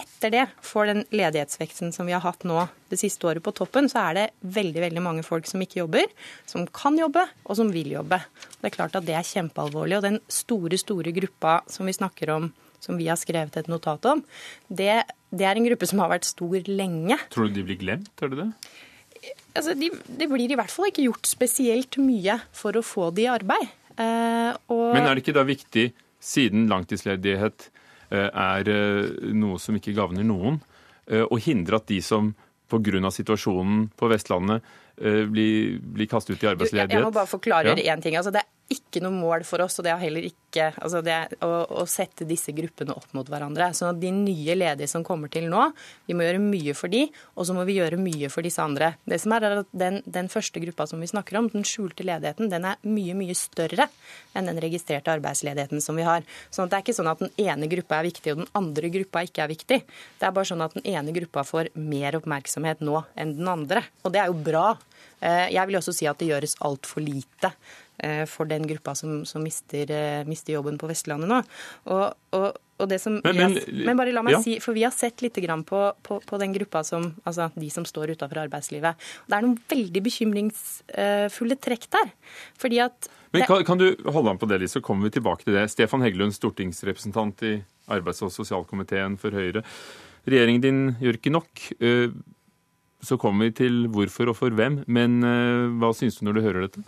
K: etter det får den ledighetsveksten som vi har hatt nå det siste året på toppen, så er det veldig veldig mange folk som ikke jobber, som kan jobbe, og som vil jobbe. Det er klart at det er kjempealvorlig. Og den store, store gruppa som vi snakker om som vi har skrevet et notat om, det, det er en gruppe som har vært stor lenge.
B: Tror du de blir glemt, er det det?
K: Altså, de, det blir i hvert fall ikke gjort spesielt mye for å få de i arbeid.
B: Eh, og... Men er det ikke da viktig, siden langtidsledighet eh, er eh, noe som ikke gagner noen, eh, å hindre at de som pga. situasjonen på Vestlandet blir, blir, kastet ut i arbeidsledighet?
K: Jeg, jeg må bare forklare én ja. ting. Altså, det er ikke noe mål for oss, og det er heller ikke altså det, å, å, sette disse gruppene opp mot hverandre. Så de nye ledige som kommer til nå, vi må gjøre mye for de, og så må vi gjøre mye for disse andre. Det som er, er at den, den, første gruppa som vi snakker om, den skjulte ledigheten, den er mye, mye større enn den registrerte arbeidsledigheten som vi har. Så det er ikke sånn at den ene gruppa er viktig, og den andre gruppa ikke er viktig. Det er bare sånn at den ene gruppa får mer oppmerksomhet nå enn den andre. Og det er jo bra. Eh, jeg vil også si at det gjøres altfor lite for den gruppa som, som mister, mister, jobben på Vestlandet nå. Og, og, og det som men, men, har, men, bare la meg ja. si, for vi har sett litt på, på, på, den gruppa som altså de som står utenfor arbeidslivet. Det er noen veldig bekymringsfulle trekk der. Fordi at
B: men kan, kan, du holde an på det, Lise, så kommer vi tilbake til det. Stefan Heggelund, stortingsrepresentant i arbeids- og sosialkomiteen for Høyre. Regjeringen din gjør ikke nok. Eh, så kommer vi til hvorfor og for hvem. Men eh, hva syns du når du hører dette?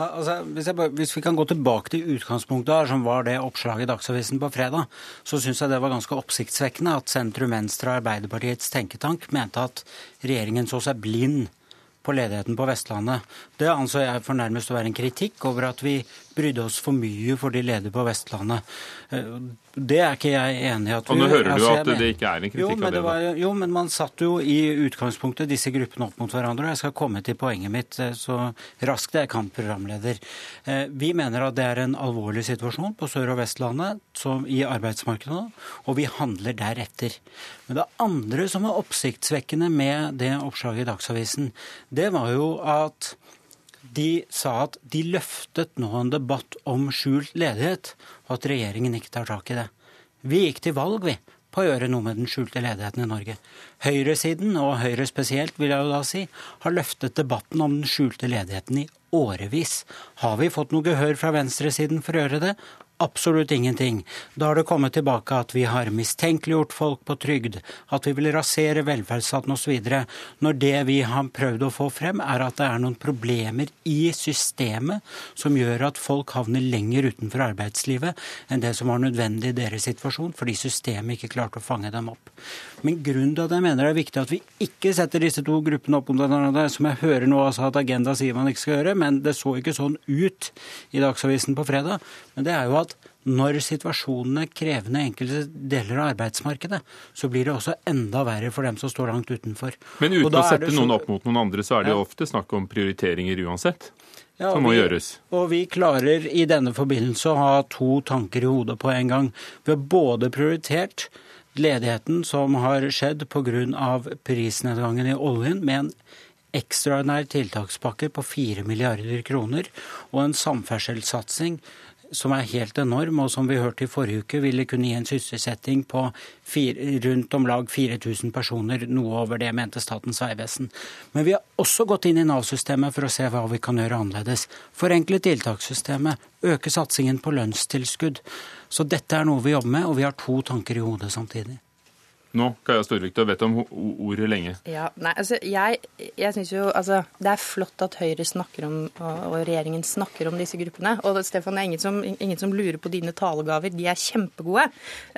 L: Da, altså, hvis, bare, hvis, vi kan gå tilbake til utgangspunktet, her, som var det oppslaget i Dagsavisen på fredag, så syns jeg det var ganske oppsiktsvekkende at sentrum Venstre og Arbeiderpartiets tenketank mente at regjeringen så seg blind på ledigheten på Vestlandet. Det anser jeg for nærmest å være en kritikk over at vi brydde oss for mye for de ledige på Vestlandet. Eh, det er ikke jeg enig i. at
B: vi... Og nå hører du altså, at det ikke er en kritikk
L: jo,
B: av det?
L: Var, jo, men man satt jo i utgangspunktet disse gruppene opp mot hverandre. og Jeg skal komme til poenget mitt eh, så raskt jeg kan, programleder. Eh, vi mener at det er en alvorlig situasjon på Sør- og Vestlandet som i arbeidsmarkedet, og vi handler deretter. Men det andre som var oppsiktsvekkende med det oppslaget i Dagsavisen, det var jo at de sa at de løftet nå en debatt om skjult ledighet, og at regjeringen ikke tar tak i det. Vi gikk til valg, vi, på å gjøre noe med den skjulte ledigheten i Norge. Høyresiden, og Høyre spesielt, vil jeg jo da si, har løftet debatten om den skjulte ledigheten i årevis. Har vi fått noe gehør fra venstresiden for å gjøre det? Absolutt ingenting. Da har det kommet tilbake at vi har mistenkeliggjort folk på trygd, at vi vil rasere velferdsstaten osv. Når det vi har prøvd å få frem, er at det er noen problemer i systemet som gjør at folk havner lenger utenfor arbeidslivet enn det som var nødvendig i deres situasjon, fordi systemet ikke klarte å fange dem opp. Men grunnen til at jeg mener det er viktig at vi ikke setter disse to gruppene opp om hverandre, som jeg hører nå altså at Agenda sier man ikke skal gjøre, men det så ikke sånn ut i Dagsavisen på fredag, men det er jo at når situasjonen er krevende i enkelte deler av arbeidsmarkedet, så blir det også enda verre for dem som står langt utenfor.
B: Men uten å sette så... noen opp mot noen andre, så er det jo ofte snakk om prioriteringer uansett? Ja, som må
L: vi,
B: gjøres.
L: Og vi klarer i denne forbindelse å ha to tanker i hodet på en gang. Vi har både prioritert ledigheten som har skjedd pga. prisnedgangen i oljen, med en ekstraordinær tiltakspakke på 4 milliarder kroner og en samferdselssatsing som er helt enorm, og som vi hørte i forrige uke, ville kunne gi en sysselsetting på fire, rundt om lag 4000 personer, noe over det mente Statens vegvesen. Men vi har også gått inn i Nav-systemet for å se hva vi kan gjøre annerledes. Forenkle tiltakssystemet, øke satsingen på lønnstilskudd. Så dette er noe vi jobber med, og vi har to tanker i hodet samtidig.
B: Nå, Kaja Storvik, du har bedt om ordet lenge.
K: Ja, nei, altså, jeg, jeg synes jo, altså, Det er flott at Høyre snakker om, og, og regjeringen snakker om disse gruppene. Og Stefan, det er ingen som, ingen som, lurer på dine talegaver. De er kjempegode.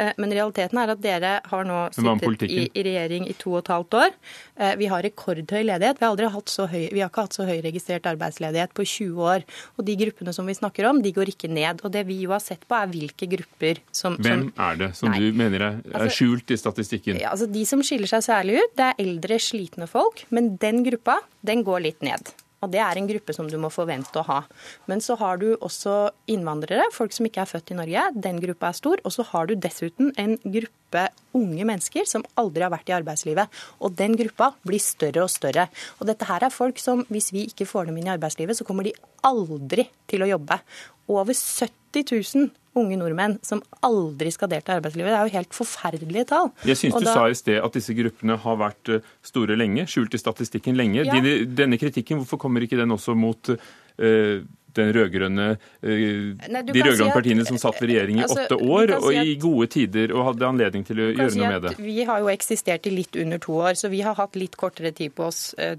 K: Eh, men realiteten er at dere har nå sittet i, i, regjering i to og et halvt år. Eh, vi har rekordhøy ledighet. Vi har, høy, vi har ikke hatt så høy registrert arbeidsledighet på 20 år. Og de gruppene som vi snakker om, de går ikke ned. Og det vi jo har sett på, er hvilke grupper som
B: Hvem er det som nei, du mener er, er altså, skjult i statistikken? Statistikken?
K: Ja, altså De som skiller seg særlig ut, det er eldre, slitne folk. Men den gruppa, den går litt ned. Og det er en gruppe som du må forvente å ha. Men så har du også innvandrere, folk som ikke er født i Norge. Den gruppa er stor. Og så har du dessuten en gruppe unge mennesker som aldri har vært i arbeidslivet. Og den gruppa blir større og større. Og dette her er folk som, hvis vi ikke får dem inn i arbeidslivet, så kommer de aldri til å jobbe. Over 70 000 unge nordmenn som aldri skal delta i arbeidslivet. Det er jo helt forferdelige tall.
B: Jeg syns du da... sa i sted at disse gruppene har vært eh, store lenge, skjult i statistikken lenge. Ja. Denne kritikken, hvorfor kommer ikke den også mot uh, den rødgrønne, Nei, de rød-grønne si partiene som satt ved regjering i altså, åtte år, og i gode tider, og hadde anledning til å gjøre noe med det?
K: Vi har jo eksistert i litt under to år, så vi har hatt litt kortere tid på oss eh,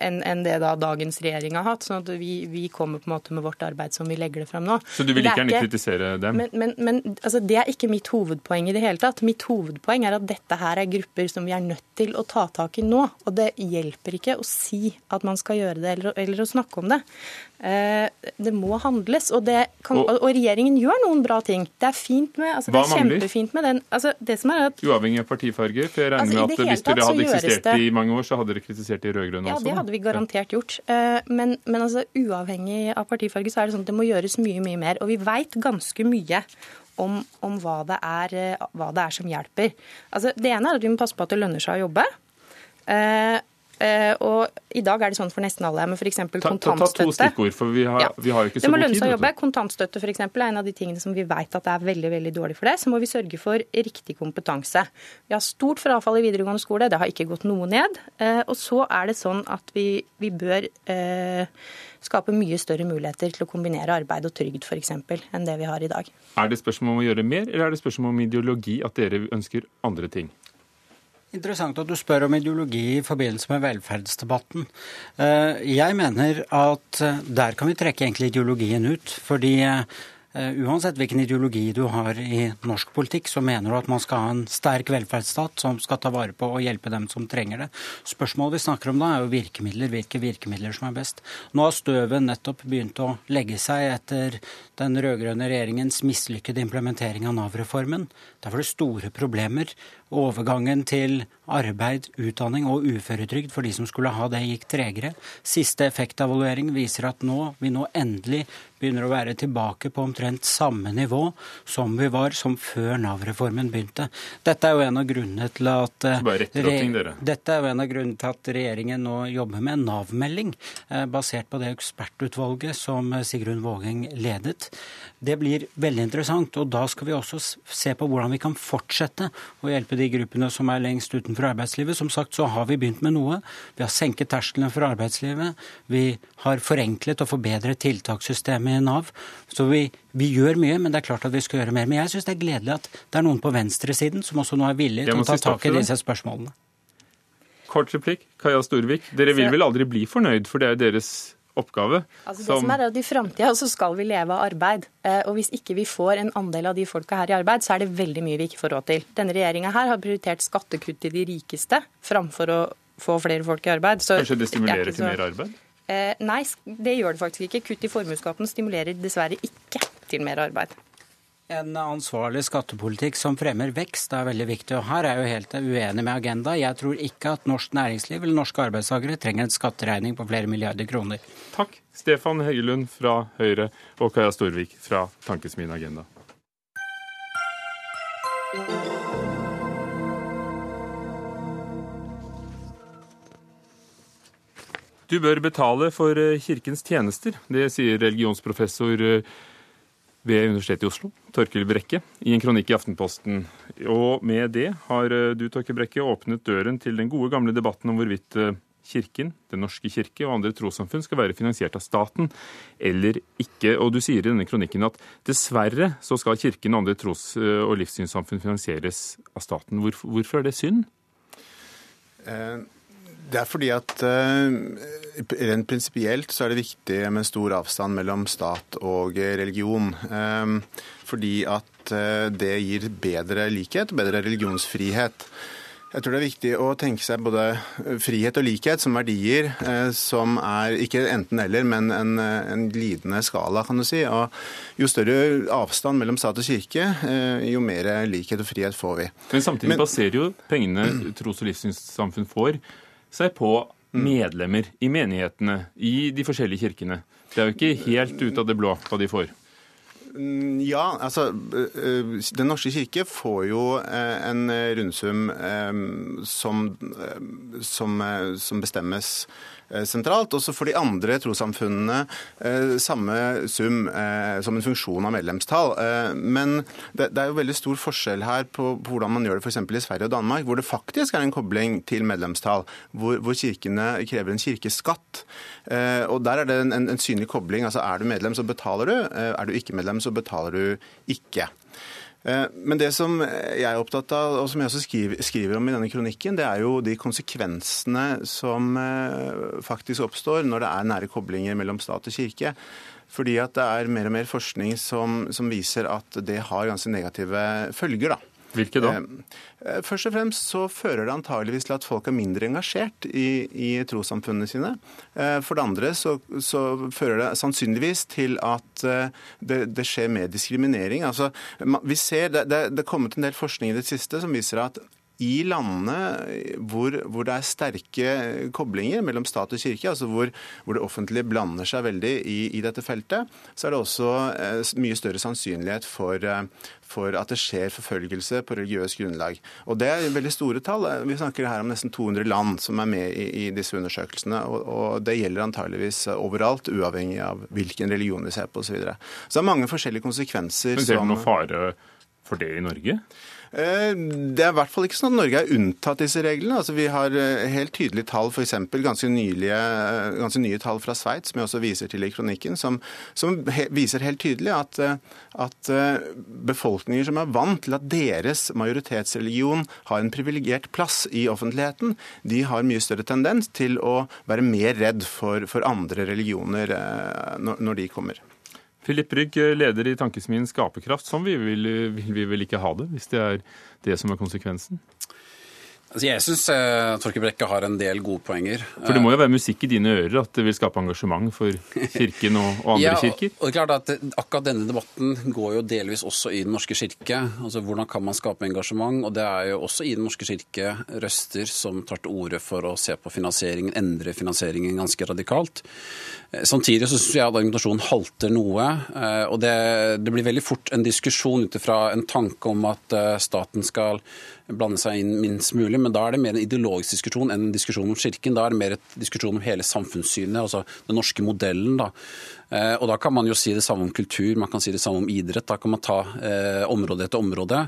K: enn det da dagens regjering har hatt. sånn at vi, vi, kommer på en måte med vårt arbeid som vi legger det fram nå.
B: Så du vil ikke gjerne kritisere dem?
K: Men, men, men altså, det er ikke mitt hovedpoeng i det hele tatt. Mitt hovedpoeng er at dette her er grupper som vi er nødt til å ta tak i nå. Og det hjelper ikke å si at man skal gjøre det, eller, eller å snakke om det. Eh, det må handles, og, kan, og, regjeringen gjør noen bra ting. Det er fint med, altså, det er kjempefint med den altså, det som er at,
B: Uavhengig av partifarge? For jeg regner altså, med at hvis dere hadde eksistert det, i mange år, så hadde dere kritisert de rød-grønne
K: ja,
B: også? Ja,
K: det hadde vi garantert gjort. Eh, men, men altså, uavhengig av partifarge så er det sånn at det må gjøres mye, mye mer. Og vi veit ganske mye om, om hva, det er, hva, det er, som hjelper. Altså, det ene er at vi må passe på at det lønner seg å jobbe. Eh, Og i dag er det sånn for nesten alle, men f.eks. kontantstøtte.
B: Ta, ta, to stikkord, for vi har, ja. vi har ikke så god tid.
K: Det må lønne seg å jobbe. Kontantstøtte for eksempel, er en av de tingene som vi vet at er veldig veldig dårlig for det. Så må vi sørge for riktig kompetanse. Vi har stort frafall i videregående skole, det har ikke gått noe ned. Og så er det sånn at vi, vi bør eh, skape mye større muligheter til å kombinere arbeid og trygd f.eks. enn det vi har i dag.
B: Er det spørsmål om å gjøre mer, eller er det spørsmål om ideologi, at dere ønsker andre ting?
L: Interessant at du spør om ideologi i forbindelse med velferdsdebatten. Eh, jeg mener at eh, der kan vi trekke egentlig ideologien ut. fordi Eh, uansett hvilken ideologi du har i norsk politikk, så mener du at man skal ha en sterk velferdsstat som skal ta vare på og hjelpe dem som trenger det. Spørsmålet vi snakker om da, er jo virkemidler. Hvilke virkemidler som er best. Nå har støvet nettopp begynt å legge seg etter den rød-grønne regjeringens mislykkede implementering av Nav-reformen. Der var det store problemer. Overgangen til arbeid, utdanning og uføretrygd for de som skulle ha det, gikk tregere. Siste effektevaluering viser at nå, vi nå endelig begynner å være tilbake på omtrent samme nivå som vi var som før Nav-reformen begynte. Dette er jo en av grunnene til at dette er jo en av grunnene til at regjeringen nå jobber med en Nav-melding, eh, basert på det ekspertutvalget som Sigrun Vågeng ledet. Det blir veldig interessant, og da skal vi også se på hvordan vi kan fortsette å hjelpe de gruppene som er lengst utenfor arbeidslivet. Som sagt så har vi begynt med noe. Vi har senket terskelen for arbeidslivet. Vi har forenklet og forbedret tiltakssystemet i Nav. Så vi, vi, gjør mye, men det er klart at vi skal gjøre mer. Men jeg syns det er gledelig at det er noen på venstresiden som også nå er villige til å ta tak i disse spørsmålene.
B: Kort replikk, Kaja Storvik. Dere vil vel aldri bli fornøyd, for det er jo deres oppgave.
K: Altså det som... som er at I framtida så skal vi leve av arbeid. Eh, og Hvis ikke vi får en andel av de folka her i arbeid, så er det veldig mye vi ikke får råd til. Denne regjeringa her har prioritert skattekutt til de rikeste framfor å få flere folk i arbeid.
B: Så Kanskje det stimulerer så... til mer arbeid?
K: Eh, nei, det gjør det faktisk ikke. Kutt i formuesskatten stimulerer dessverre ikke til mer arbeid.
L: En ansvarlig skattepolitikk som fremmer vekst er veldig viktig. og Her er jeg jo helt uenig med Agenda. Jeg tror ikke at norsk næringsliv eller norske arbeidstakere trenger en skatteregning på flere milliarder kroner.
B: Takk. Stefan Heggelund fra Høyre og Kaja Storvik fra Tankesmien Agenda. Du bør betale for eh, kirkens tjenester. Det sier religionsprofessor eh, ved Universitetet i Oslo, Torkil Brekke, i en kronikk i Aftenposten. Og med det har eh, du, Torkil Brekke, åpnet døren til den gode, gamle debatten om hvorvidt Kirken, Den norske kirke og andre trossamfunn skal være finansiert av staten eller ikke. Og du sier i denne kronikken at dessverre så skal Kirken og andre tros- og livssynssamfunn finansieres av staten. Hvorfor er det synd?
M: Eh det er fordi at uh, rent prinsipielt så er det viktig med stor avstand mellom stat og religion. Um, fordi at det gir bedre likhet og bedre religionsfrihet. Jeg tror det er viktig å tenke seg både frihet og likhet som verdier eh, som er ikke enten-eller, men en, en, glidende skala, kan du si. Og jo større avstand mellom stat og kirke, eh, jo mer likhet og frihet får vi.
B: Men samtidig men, baserer jo pengene tros- og livssynssamfunn får, seg på medlemmer i menighetene, i de forskjellige kirkene. Det er jo ikke helt ut av det blå hva de får.
M: Mm, ja, altså Den norske kirke får jo eh, en rundsum som, som, som bestemmes Eh, sentralt. Også for de andre trossamfunnene eh, samme sum eh, som en funksjon av medlemstall. Men det er jo veldig stor forskjell her på hvordan man gjør det f.eks. i Sverige og Danmark, hvor det faktisk er en kobling til medlemstall, hvor, kirkene krever en kirkeskatt. Og Der er det en, synlig kobling. altså Er du medlem, så betaler du. Er du ikke medlem, så betaler du ikke. Eh, men det som jeg er opptatt av, og som jeg også skriver, om i denne kronikken, det er jo de konsekvensene som eh, faktisk oppstår når det er nære koblinger mellom stat og kirke. Fordi at det er mer og mer forskning som, som viser at det har ganske negative følger. da.
B: Hvilke da?
M: Eh, først og fremst så fører det antageligvis til at folk er mindre engasjert i, i trossamfunnene sine. Eh, for det andre så, så, fører det sannsynligvis til at eh, det, det skjer mer diskriminering. Altså, vi ser, det, det, det kommet en del forskning i det siste som viser at i landene hvor, hvor, det er sterke koblinger mellom stat og kirke, altså hvor, hvor det offentlige blander seg veldig i, i, dette feltet, så er det også eh, mye større sannsynlighet for, eh, for at det skjer forfølgelse på religiøst grunnlag. Og Det er veldig store tall. Vi snakker her om nesten 200 land som er med i, i disse undersøkelsene. Og, og, Det gjelder antageligvis overalt, uavhengig av hvilken religion vi ser på osv. Så, videre. så det er mange forskjellige konsekvenser.
B: Men Ser du noen fare for det i Norge?
M: Eh, det er i hvert fall ikke sånn at Norge er unntatt disse reglene. Altså, vi har eh, helt tydelige tall, f.eks. Ganske, eh, ganske nye tall fra Sveits, som jeg også viser til i kronikken, som, som viser helt tydelig at, at, befolkninger som er vant til at deres majoritetsreligion har en privilegert plass i offentligheten, de har mye større tendens til å være mer redd for, for andre religioner når, når de kommer.
B: Filip Rygg, leder i tankesmien Skaperkraft. Sånn vil, vil, vil vi vel ikke ha det, hvis det er det som er konsekvensen?
N: Altså jeg syns uh, Torkel Brekke har en del gode poenger.
B: For det må jo være musikk i dine ører at det vil skape engasjement for Kirken og, og andre
N: ja,
B: kirker?
N: Og det er klart at Akkurat denne debatten går jo delvis også i Den norske kirke. Altså Hvordan kan man skape engasjement? Og det er jo også i Den norske kirke røster som tar til orde for å se på finansieringen, endre finansieringen ganske radikalt. Eh, samtidig så syns jeg at argumentasjonen halter noe. Eh, og det, det blir veldig fort en diskusjon ut ifra en tanke om at staten skal blande seg inn minst mulig. Men da er det mer en ideologisk diskusjon enn en diskusjon om kirken. Da er det mer en diskusjon om hele samfunnssynet, altså den norske modellen. da. Eh, og da kan man jo si det samme om kultur, man kan si det samme om idrett. Da kan man ta eh, område etter område.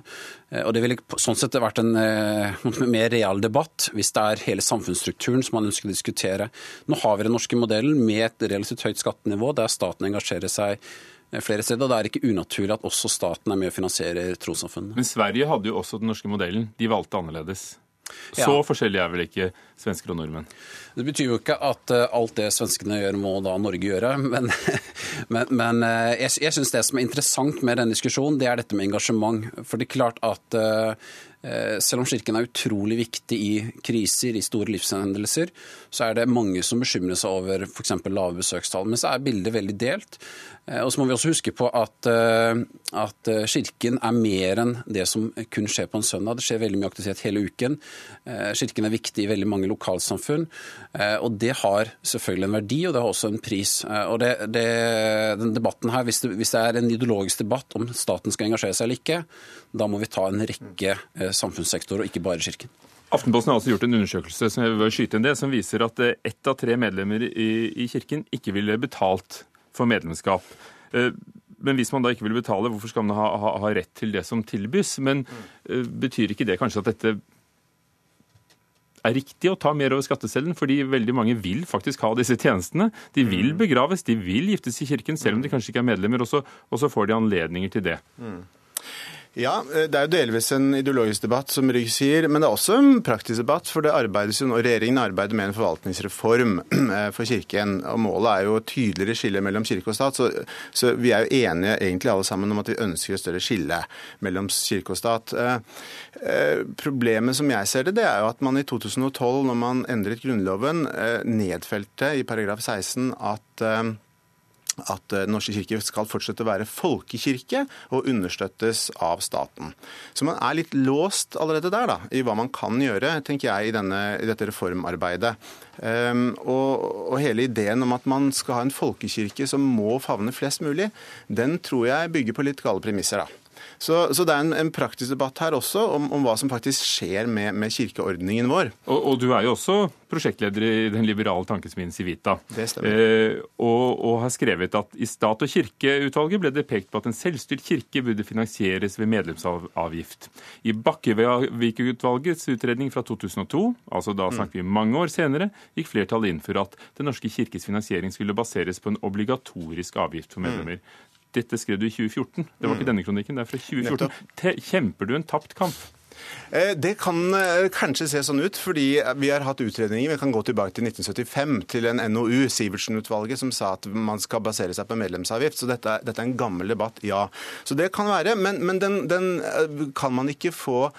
N: Eh, og det ville sånn sett vært en eh, mer real debatt hvis det er hele samfunnsstrukturen som man ønsker å diskutere. Nå har vi den norske modellen med et relativt høyt skattenivå der staten engasjerer seg Eh, flere steder. og Det er ikke unaturlig at også staten er med og finansierer trossamfunnene.
B: Men Sverige hadde jo også den norske modellen. De valgte annerledes. Så ja. forskjellig er vel ikke svensker og nordmenn?
N: Det betyr jo ikke at eh, alt det svenskene gjør, må da Norge gjøre. Men, men, men eh, jeg, jeg syns det som er interessant med denne diskusjonen, det er dette med engasjement. For det er klart at selv om Kirken er utrolig viktig i kriser, i store livshendelser, så er det mange som bekymrer seg over f.eks. lave besøkstall. Men så er bildet veldig delt. Eh, og så må vi også huske på at, eh, at, eh, Kirken er mer enn det som kun skjer på en søndag. Det skjer veldig mye aktivitet hele uken. Kirken er viktig i veldig mange lokalsamfunn. Og det har selvfølgelig en verdi, og det har også en pris. Og det, det, den debatten her, hvis det, hvis det, er en ideologisk debatt om staten skal engasjere seg eller ikke, da må vi ta en rekke samfunnssektorer, og ikke bare Kirken.
B: Aftenposten har også gjort en undersøkelse som, det, som viser at ett av tre medlemmer i, i Kirken ikke ville betalt for medlemskap. Eh, men hvis man da ikke vil betale, hvorfor skal man ha, ha, ha rett til det som tilbys? Men uh, betyr ikke det kanskje at dette er riktig å ta mer over skatteseddelen? Fordi veldig mange vil faktisk ha disse tjenestene. De vil mm. begraves, de vil giftes i kirken, selv om de kanskje ikke er medlemmer. Og så, og så får de anledninger til det. Mm.
M: Ja, eh, det er jo delvis en ideologisk debatt, som Rygg sier, men det er også en praktisk debatt. For det arbeides jo nå, regjeringen arbeider med en forvaltningsreform eh, for Kirken. og Målet er jo tydeligere skille mellom kirke og stat. Så, så, vi er jo enige egentlig alle sammen om at vi ønsker et større skille mellom kirke og stat. Eh, problemet som jeg ser det, det er jo at man i 2012, når man endret Grunnloven, nedfelte i paragraf 16 at at Den norske kirke skal fortsette å være folkekirke og understøttes av staten. Så man er litt låst allerede der da, i hva man kan gjøre, tenker jeg, i, denne, i dette reformarbeidet. Um, og, og, hele ideen om at man skal ha en folkekirke som må favne flest mulig, den tror jeg bygger på litt gale premisser. da. Så, så, det er en, en, praktisk debatt her også om, om hva som faktisk skjer med, med kirkeordningen vår.
B: Og, og, du er jo også prosjektleder i den liberale tankesmien Civita.
M: Det stemmer. Eh,
B: og, og, har skrevet at i stat- og kirkeutvalget ble det pekt på at en selvstyrt kirke burde finansieres ved medlemsavgift. I Bakkevik-utvalgets utredning fra 2002, altså da snakket snakker vi mange år senere, gikk flertallet inn for at Den norske kirkes finansiering skulle baseres på en obligatorisk avgift for medlemmer. Dette skrev du i 2014. Det var ikke mm. denne kronikken, det er fra 2014. Kjemper du en tapt kamp?
M: Eh, det kan eh, kanskje se sånn ut, fordi vi har hatt utredninger. Vi kan gå tilbake til 1975, til en NOU, Sivertsen-utvalget, som sa at man skal basere seg på medlemsavgift. Så dette, dette, er en gammel debatt, ja. Så det kan være. Men, men den, den, eh, kan man ikke få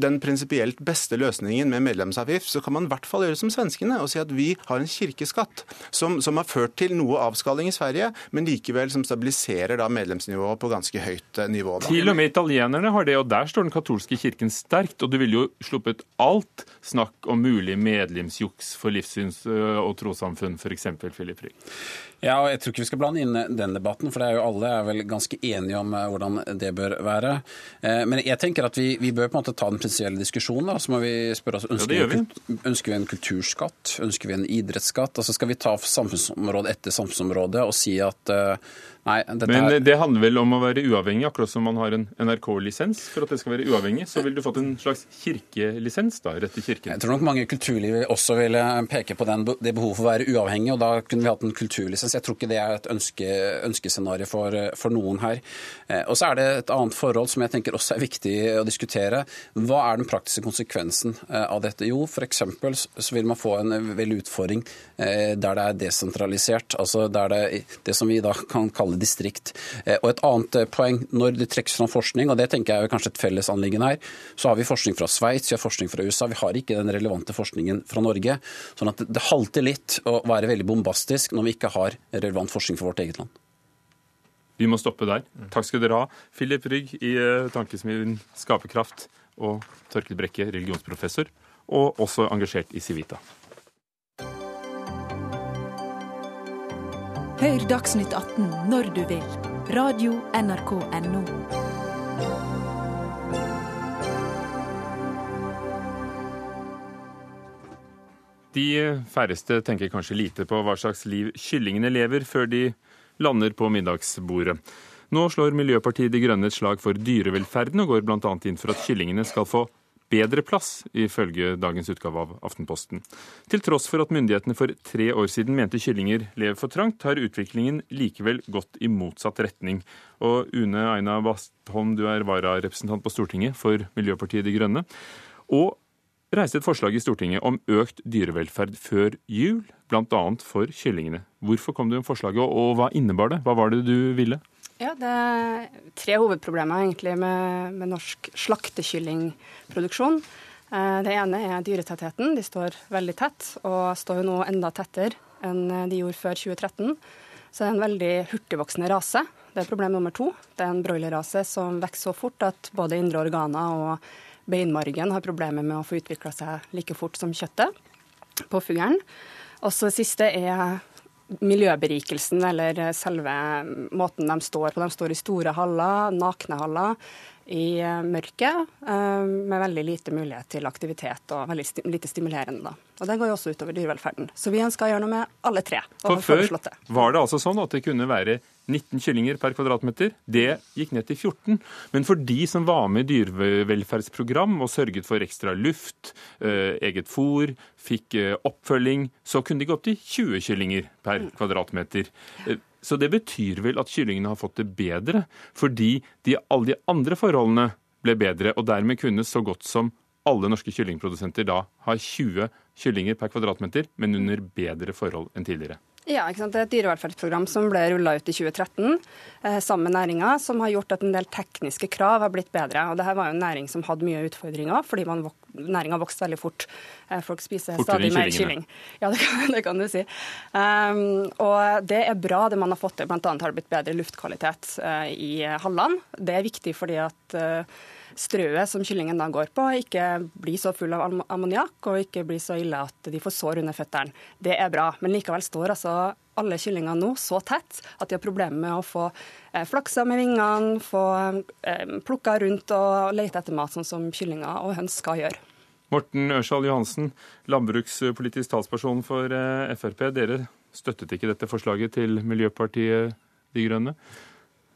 M: den prinsipielt beste løsningen med medlemsavgift, så kan man i hvert fall gjøre som svenskene og si at vi har en kirkeskatt som, som har ført til noe avskalling i Sverige, men likevel som stabiliserer da medlemsnivået på ganske høyt nivå. Da.
B: Til og med italienerne har det, og der står den katolske kirken sterkt. Og du ville jo sluppet alt snakk om mulig medlemsjuks for livssyns- og trossamfunn, f.eks. Filip Rygg.
N: Ja, og Jeg tror ikke vi skal blande inn den debatten, for det er jo alle er vel ganske enige om hvordan det bør være. Men jeg tenker at vi, vi bør på en måte ta den prinsipielle diskusjonen. Da. Så må vi spørre oss ønsker, ja, vi. ønsker vi en kulturskatt, ønsker vi en idrettsskatt? Altså Skal vi ta samfunnsområde etter samfunnsområde og si at Nei,
B: Men det handler vel om å være uavhengig, akkurat som man har en NRK-lisens. For at det skal være uavhengig, så ville du fått en slags kirkelisens, da, rett til kirken.
N: Jeg tror nok mange kulturliv også ville peke på den, det behovet for å være uavhengig, og da kunne vi hatt en kulturlisens. Jeg tror ikke det er et ønske, ønskescenario for, for, noen her. Eh, og så er det et annet forhold som jeg tenker også er viktig å diskutere. Hva er den praktiske konsekvensen eh, av dette? Jo, f.eks. så vil man få en veldig utfordring eh, der det er desentralisert. Altså der det, det som vi da kan kalle distrikt. Og et annet poeng, når det trekkes fram forskning, og det tenker jeg er kanskje et felles anliggende her, så har vi forskning fra Sveits, vi har forskning fra USA. Vi har ikke den relevante forskningen fra Norge. Sånn at det halter litt å være veldig bombastisk når vi ikke har relevant forskning for vårt eget land.
B: Vi må stoppe der. Takk skal dere ha. Philip Rygg i eh, Tankesmien Skaperkraft og Torkel Brekke, religionsprofessor, og også engasjert i Civita.
G: Hør Dagsnytt 18 når du vil. Radio NRK Radio.nrk.no.
B: De færreste tenker kanskje lite på hva slags liv kyllingene lever før de lander på middagsbordet. Nå slår Miljøpartiet De Grønne et slag for dyrevelferden og går bl.a. inn for at kyllingene skal få bedre plass, ifølge dagens utgave av Aftenposten. Til tross for at myndighetene for tre år siden mente kyllinger lever for trangt, har utviklingen likevel gått i motsatt retning. Og Une Aina Bastholm, du er vararepresentant på Stortinget for Miljøpartiet De Grønne. Og reiste et forslag i Stortinget om økt dyrevelferd før jul, bl.a. for kyllingene. Hvorfor kom du med forslaget, og hva innebar det? Hva var det du ville?
O: Ja, Det er tre hovedproblemer egentlig med, med norsk slaktekyllingproduksjon. Eh, det ene er dyretettheten. De står veldig tett, og står jo nå enda tettere enn de gjorde før 2013. Så det er en veldig hurtigvoksende rase. Det er problem nummer to. Det er en broilerrase som vokser så fort at både indre organer og beinmargen har problemer med å få utvikla seg like fort som kjøttet på fuglen. Og det siste er miljøberikelsen eller selve måten de står på. De står i store haller, nakne haller i eh, mørket, eh, med veldig lite mulighet til aktivitet og veldig lite stimulerende. Da. Og Det går jo også utover dyrevelferden. Så vi ønsker å gjøre noe med alle tre.
B: For før var det altså sånn at det kunne være 19 kyllinger per kvadratmeter. Det gikk ned til 14. Men for de som var med i dyrevelferdsprogram og sørget for ekstra luft, eh, eget fôr, fikk oppfølging, så kunne de gå opp til 20 kyllinger per mm. kvadratmeter. Så det betyr vel at kyllingene har fått det bedre, fordi de, alle de andre forholdene ble bedre, og dermed kunne så godt som alle norske kyllingprodusenter da ha 20 kyllinger per kvadratmeter, men under bedre forhold enn tidligere.
O: Ja, ikke sant? Det er et dyrevelferdsprogram som ble rulla ut i 2013 eh, sammen med næringa, som har gjort at en del tekniske krav har blitt bedre. Og Dette var jo en næring som hadde mye utfordringer, fordi vok næringa vokste veldig fort. Eh, folk spiser Fortere stadig mer kylling. Ja, det kan, det kan, du si. Um, og det er bra det man har fått til. Annet har det blitt bedre luftkvalitet uh, i hallene. Det er viktig fordi at uh, strøet som kyllingen da går på, ikke blir så full av ammoniakk og ikke blir så ille at de får sår under føttene. Det er bra. Men likevel står altså alle kyllingene nå så tett at de har problemer med å få eh, flaksa med vingene, få eh, plukka rundt og lete etter mat, sånn som kyllinger og høns skal gjøre.
B: Morten Ørsal Johansen, landbrukspolitisk talsperson for eh, Frp. Dere støttet ikke dette forslaget til Miljøpartiet De Grønne.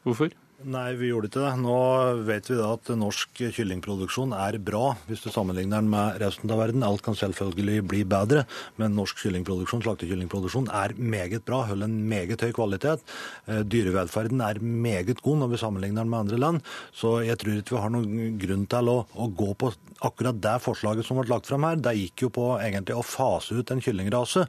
B: Hvorfor?
P: Nei, vi gjorde ikke det. Nå vet vi da at norsk kyllingproduksjon er bra hvis du sammenligner den med resten av verden. Alt kan selvfølgelig bli bedre, men norsk kyllingproduksjon, slaktekyllingproduksjon er meget bra, holder en meget høy kvalitet. Eh, dyrevelferden er meget god når vi sammenligner den med andre land, så jeg tror ikke vi har noen grunn til å, å gå på akkurat det forslaget som ble lagt fram her. Det gikk jo på egentlig å fase ut en kyllingrase,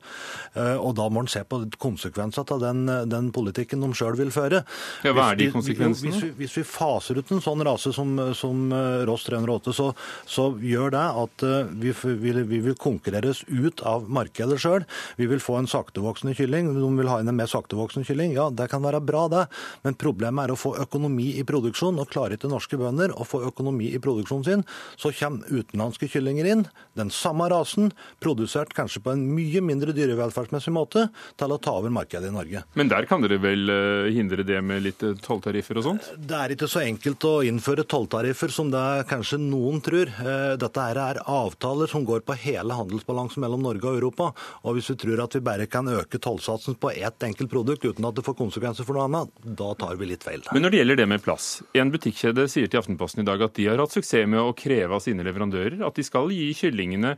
P: eh, og da må en se på konsekvensene av den, den politikken de sjøl vil føre.
B: Ja, hva er de konsekvensene?
P: Hvis, vi, hvis, vi, faser ut en sånn rase som, som Ross 308, så, så, gjør det at vi, vi, vi vil konkurreres ut av markedet sjøl. Vi vil få en saktevoksende kylling. Noen vil ha inn en mer saktevoksende kylling. Ja, det kan være bra, det. Men problemet er å få økonomi i produksjon. Og klarer ikke norske bønder å få økonomi i produksjonen sin, så kommer utenlandske kyllinger inn. Den samme rasen, produsert kanskje på en mye mindre dyrevelferdsmessig måte, til å ta over markedet i Norge.
B: Men der kan dere vel eh, hindre det med litt eh, tolltariffer og sånt?
P: Det er ikke så enkelt å innføre tolltariffer som det kanskje noen tror. Eh, dette er avtaler som går på hele handelsbalansen mellom Norge og Europa. Og hvis vi tror at vi bare kan øke tollsatsen på ett enkelt produkt uten at det får konsekvenser for noe annet, da tar vi litt feil.
B: Men når det gjelder det med plass. En butikkjede sier til Aftenposten i dag at de har hatt suksess med å kreve av sine leverandører at de skal gi kyllingene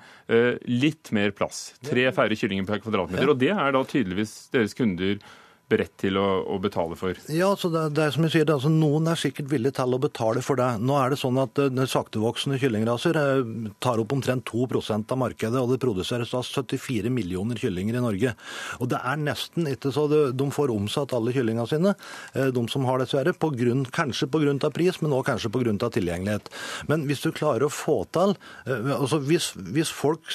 B: litt mer plass. Tre færre kyllinger per kvadratmeter. Og det er da tydeligvis deres kunder beredt til å, å, betale for?
P: Ja, så det, det er som jeg sier, altså, Noen er sikkert villige til å betale for det. Nå er det sånn at uh, Saktevoksende kyllingraser uh, tar opp omtrent 2% av markedet, og det produseres da 74 millioner kyllinger i Norge. Og Det er nesten ikke så det, de får omsatt alle kyllingene sine, uh, de som har dessverre, på grunn, kanskje pga. pris, men også kanskje pga. tilgjengelighet. Men hvis du klarer å få til altså hvis, hvis, folk,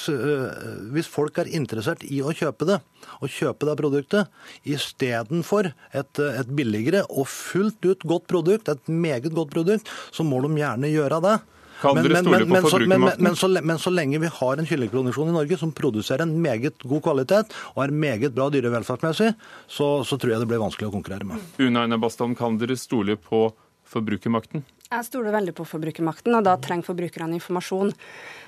P: hvis folk er interessert i å kjøpe det, og kjøpe det produktet, i stedet istedenfor et, et billigere og fullt ut godt produkt, et meget godt produkt, så må de gjerne gjøre det.
B: Kan dere stole på forbrukermakten?
P: Men, men, men, så lenge vi har en kyllingproduksjon i Norge som produserer en meget god kvalitet og er meget bra dyrevelferdsmessig, så, så tror jeg det blir vanskelig å konkurrere med.
B: Una Aina Bastholm, kan dere stole på forbrukermakten?
O: Jeg stoler veldig på forbrukermakten, og da trenger forbrukerne informasjon.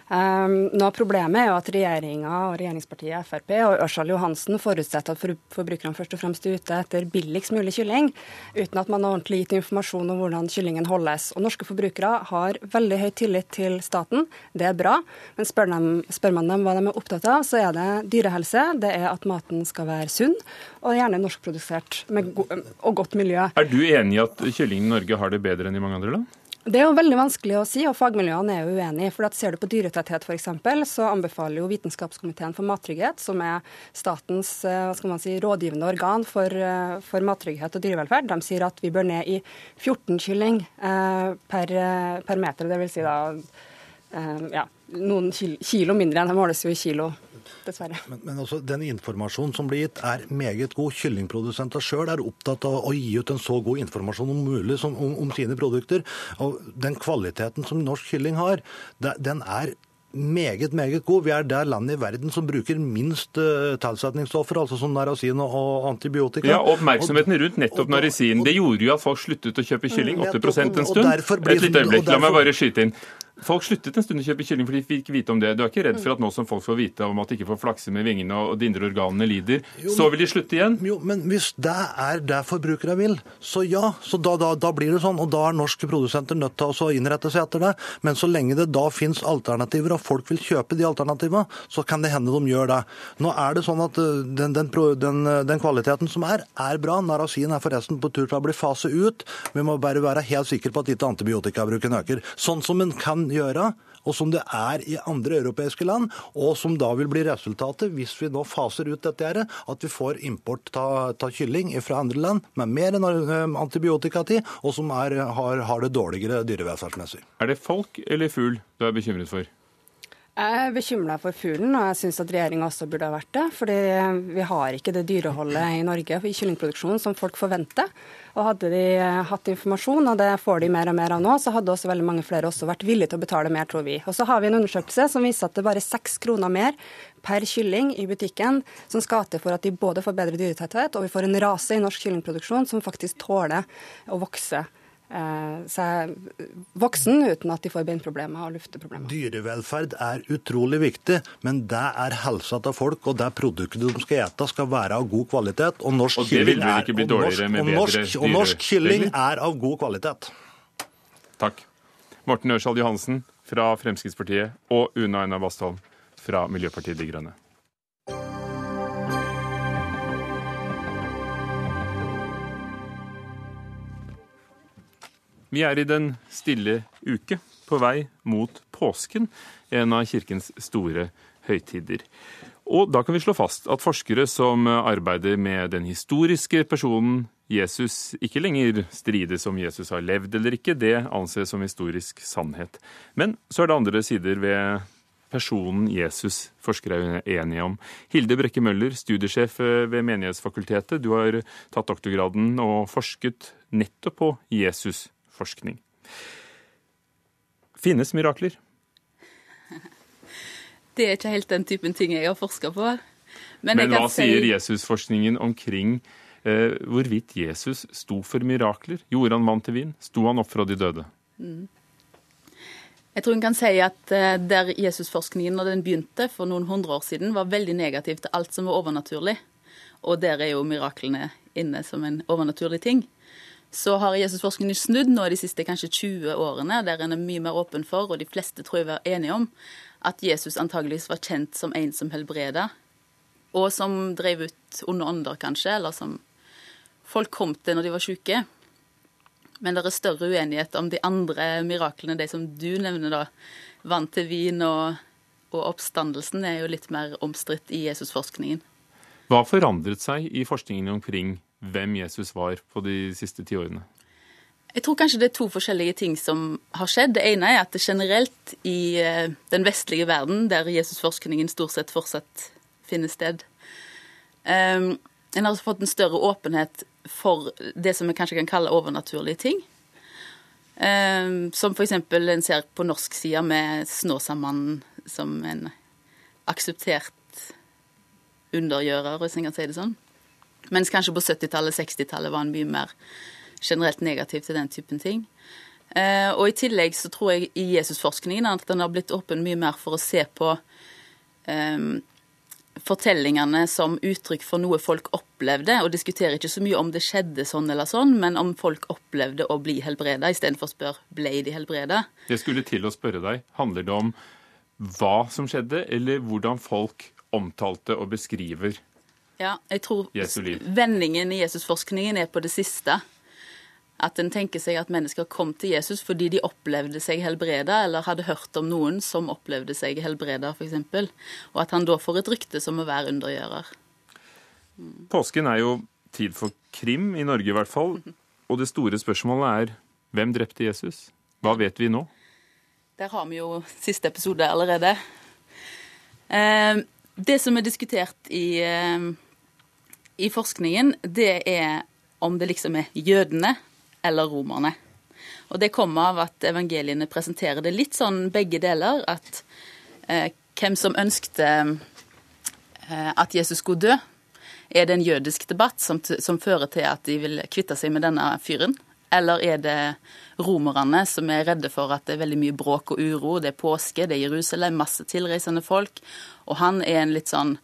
O: Um, noe av Problemet er jo at regjeringa og regjeringspartiet Frp og Ørsal Johansen forutsetter at forbrukerne først og fremst er ute etter billigst mulig kylling, uten at man har ordentlig gitt informasjon om hvordan kyllingen holdes. Og Norske forbrukere har veldig høy tillit til staten, det er bra. Men spør, dem, spør man dem hva de er opptatt av, så er det dyrehelse, det er at maten skal være sunn, og gjerne norskprodusert og godt miljø.
B: Er du enig i at kyllingen i Norge har det bedre enn i mange andre land?
O: Det er jo veldig vanskelig å si, og fagmiljøene er jo uenige. For at Ser du på dyretetthet f.eks., så anbefaler jo Vitenskapskomiteen for mattrygghet, som er statens eh, hva skal man si, rådgivende organ for, eh, for mattrygghet og dyrevelferd, de sier at vi bør ned i 14 kylling eh, per, per, meter. Vil si da eh, ja, noen kilo mindre enn det måles jo i kilo dessverre.
P: Men, men også den informasjonen som blir gitt, er meget god. Kyllingprodusenter sjøl er opptatt av å gi ut en så god informasjon om mulig som, om, om, sine produkter. Og den kvaliteten som norsk kylling har, den er meget, meget god. Vi er det landet i verden som bruker minst uh, tilsetningsstoffer, altså som narasin og antibiotika.
B: Ja, Oppmerksomheten rundt nettopp narasin det gjorde jo at folk sluttet å kjøpe kylling 8 en stund. Et lite øyeblikk, la meg bare skyte inn. Folk sluttet en stund å kjøpe kylling fordi de fikk vite om det. Du er ikke redd for at nå som folk får vite om at de ikke får flakse med vingene og de indre organene lider, jo, så vil de slutte igjen?
P: Jo, men hvis det er det forbrukere vil, så ja. Så da, da, da, blir det sånn. Og da er norske produsenter nødt til å innrette seg etter det. Men så lenge det da finnes alternativer, og folk vil kjøpe de alternativene, så kan det hende de gjør det. Nå er det sånn at eh, den, den, den, den kvaliteten som er, er bra. Narasin er forresten på tur til å bli faset ut. Vi må bare være helt sikre på at ikke antibiotikabruken øker. Sånn som en kan gjøre, og som det er i andre europeiske land, og som da vil bli resultatet hvis vi nå faser ut dette, her, at vi får import av kylling fra andre land med mer antibiotika til, og som er, har, har, det dårligere dyrevelferdsmessig.
B: Er det folk eller fugl du er bekymret for?
O: Jeg er bekymra for fuglen, og jeg syns at regjeringa også burde ha vært det. fordi vi har ikke det dyreholdet i Norge i kyllingproduksjonen som folk forventer. Og hadde de eh, hatt informasjon, og det får de mer og mer av nå, så hadde også veldig mange flere også vært villige til å betale mer, tror vi. Og så har vi en undersøkelse som viser at det bare er seks kroner mer per kylling i butikken som skal til for at de både får bedre dyretetthet, og vi får en rase i norsk kyllingproduksjon som faktisk tåler å vokse seg voksen uten at de får beinproblemer og lufteproblemer.
P: Dyrevelferd er utrolig viktig, men det er helsa til folk, og det produktet de skal ete skal være av god kvalitet. Og norsk,
B: og kylling, er, og norsk, og
P: norsk, og norsk kylling er av god kvalitet.
B: Takk. Morten Ørsal Johansen fra Fremskrittspartiet og Una Aina Bastholm fra Miljøpartiet De Grønne. Vi er i den stille uke, på vei mot påsken, en av kirkens store høytider. Og da kan vi slå fast at forskere som arbeider med den historiske personen Jesus, ikke lenger strides om Jesus har levd eller ikke. Det anses som historisk sannhet. Men så er det andre sider ved personen Jesus forskere er enige om. Hilde Brekke Møller, studiesjef ved Menighetsfakultetet. Du har tatt doktorgraden og forsket nettopp på Jesus-forskning. Finnes mirakler?
Q: Det er ikke helt den typen ting jeg har forska på.
B: Men, Men hva si... sier Jesusforskningen omkring eh, hvorvidt Jesus sto for mirakler? Gjorde han vann til vin? Sto han opp fra de døde? Mm.
Q: Jeg tror en kan si at eh, der Jesusforskningen når den begynte for noen hundre år siden, var veldig negativ til alt som var overnaturlig. Og der er jo miraklene inne som en overnaturlig ting. Så har Jesusforskningen snudd nå de siste kanskje 20 årene, der en er mye mer åpen for, og de fleste tror jeg er enige om, at Jesus antageligvis var kjent som en som helbreda, og som drev ut onde ånder, kanskje, eller som folk kom til når de var syke. Men det er større uenighet om de andre miraklene, de som du nevner, da. Vann til vin og, og oppstandelsen er jo litt mer omstridt i Jesusforskningen.
B: Hva forandret seg i forskningen omkring hvem Jesus var på de siste tiårene?
Q: Jeg tror kanskje det er to forskjellige ting som har skjedd. Det ene er at det generelt i eh, den vestlige verden, der Jesusforskningen stort sett fortsatt finner sted, um, en har fått en større åpenhet for det som vi kanskje kan kalle overnaturlige ting. Um, som f.eks. en ser på norsk side med Snåsamannen som en akseptert undergjører, hvis en kan si det sånn. Mens kanskje på 70-tallet, 60-tallet var en mye mer generelt negativ til den typen ting. Eh, og i tillegg så tror jeg i Jesusforskningen at den har blitt åpen mye mer for å se på um, fortellingene som uttrykk for noe folk opplevde, og diskuterer ikke så mye om det skjedde sånn eller sånn, men om folk opplevde å bli helbreda, istedenfor å spørre ble de helbreda.
B: Jeg skulle til å spørre deg. Handler det om hva som skjedde, eller hvordan folk omtalte og beskriver
Q: ja, jeg tror vendingen i Jesusforskningen er på det siste. At en tenker seg at mennesker kom til Jesus fordi de opplevde seg helbreda, eller hadde hørt om noen som opplevde seg helbreda, f.eks. Og at han da får et rykte som å være undergjører.
B: Mm. Påsken er jo tid for krim, i Norge i hvert fall. Og det store spørsmålet er hvem drepte Jesus? Hva vet vi nå?
Q: Der har vi jo siste episode allerede. Eh, det som er diskutert i, eh, i forskningen, det er om det liksom er jødene eller romerne. Og det kommer av at evangeliene presenterer det litt sånn begge deler. At eh, hvem som ønskte eh, at Jesus skulle dø, er det en jødisk debatt som, som, fører til at de vil kvitte seg med denne fyren? Eller er det romerne som er redde for at det er veldig mye bråk og uro? Det er påske, det er Jerusalem, masse tilreisende folk. Og han er en litt sånn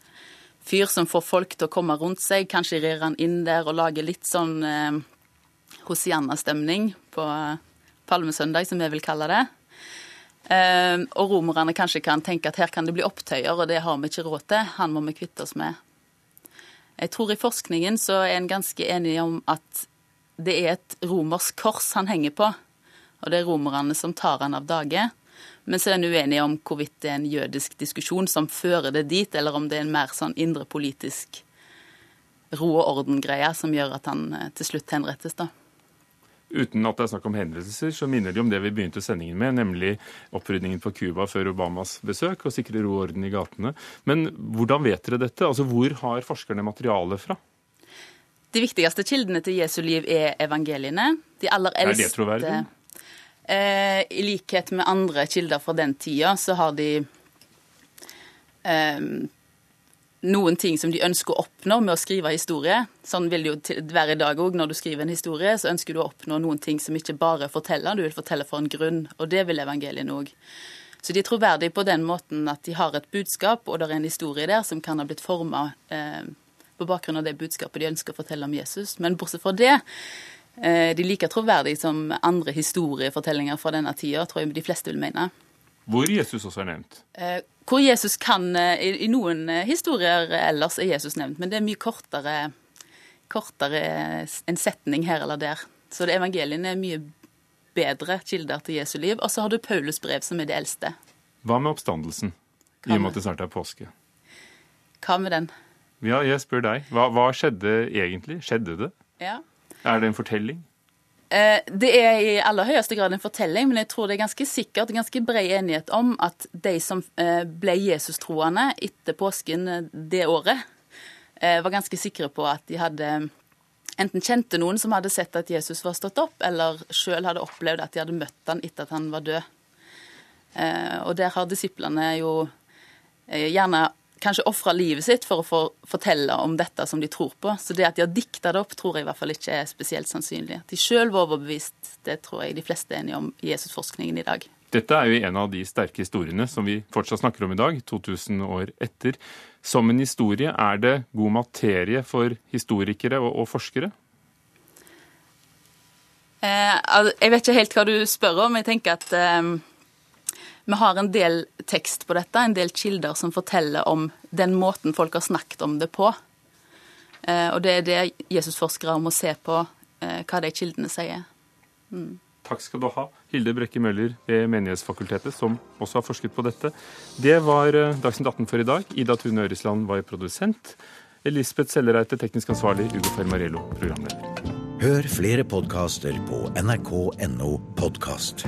Q: fyr som får folk til å komme rundt seg. Kanskje rir han inn der og lager litt sånn eh, Hosianna-stemning på palmesøndag, som vi vil kalle det. Eh, og romerne kanskje kan tenke at her kan det bli opptøyer, og det har vi ikke råd til. Han må vi kvitte oss med. Jeg tror i forskningen så er en ganske enig om at det er et romersk kors han henger på. Og det er romerne som tar han av dage. Men så er en uenig om hvorvidt det er en jødisk diskusjon som fører det dit, eller om det er en mer sånn indre politisk ro og orden-greie som gjør at han eh, til slutt henrettes, da.
B: Uten at det er snakk om henrettelser, så minner de om det vi begynte sendingen med, nemlig opprydningen på Cuba før Obamas besøk, og sikre ro og orden i gatene. Men hvordan vet dere dette? Altså, Hvor har forskerne materialet fra?
Q: De viktigste kildene til Jesu liv er evangeliene. De aller eldste
B: Er det troverdig?
Q: Eh, I likhet med andre kilder fra den tida, så har de eh, noen ting som de ønsker å oppnå med å skrive historie. Sånn vil det jo være i dag òg. Når du skriver en historie, så ønsker du å oppnå noen ting som ikke bare forteller, du vil fortelle for en grunn. Og det vil evangeliene òg. Så de er troverdige på den måten at de har et budskap, og det er en historie der som kan ha blitt forma eh, på bakgrunn av det budskapet de ønsker å fortelle om Jesus. Men bortsett fra det, eh, de er like troverdige som andre historiefortellinger fra denne tida, tror jeg de fleste vil mene.
B: Hvor Jesus også er nevnt?
Q: Eh, hvor Jesus kan eh, i, noen historier ellers er Jesus nevnt, men det er mye kortere, kortere en setning her eller der. Så det evangeliene er mye bedre kilder til Jesu liv. Og så har du Paulus brev, som er det eldste.
B: Hva med oppstandelsen, i og med at det snart er påske?
Q: Hva med den?
B: Ja, jeg spør deg. Hva, hva skjedde egentlig? Skjedde det?
Q: Ja.
B: Er det en fortelling?
Q: Eh, det er i aller høyeste grad en fortelling, men jeg tror det er ganske sikkert ganske bred enighet om at de som eh, ble Jesus-troende etter påsken eh, det året, var ganske sikre på at de hadde enten kjente noen som hadde sett at Jesus var stått opp, eller sjøl hadde opplevd at de hadde møtt han etter at han var død. Og der har disiplene jo gjerne kanskje ofra livet sitt for å få fortelle om dette som de tror på. Så det at de har dikta det opp, tror jeg i hvert fall ikke er spesielt sannsynlig. At de sjøl var overbevist, det tror jeg de fleste er enige om i Jesusforskningen i dag.
B: Dette er jo en av de sterke historiene som vi fortsatt snakker om i dag, 2000 år etter. Som en historie, er det god materie for historikere og, og forskere?
Q: Eh, jeg vet ikke helt hva du spør om. Jeg tenker at eh, vi har en del tekst på dette, en del kilder som forteller om den måten folk har snakket om det på. Eh, og det er det Jesusforskere må se på, eh, hva de kildene sier.
B: Mm. Takk skal du ha, Hilde Brekke Møller ved Menighetsfakultetet, som også har forsket på dette. Det var eh, Dagsnytt 18 for i dag. Ida Tune Øresland var produsent. Elisabeth Sellereite, teknisk ansvarlig. Ugo Fermarello, programleder.
A: Hør flere podkaster på nrk.no podkast.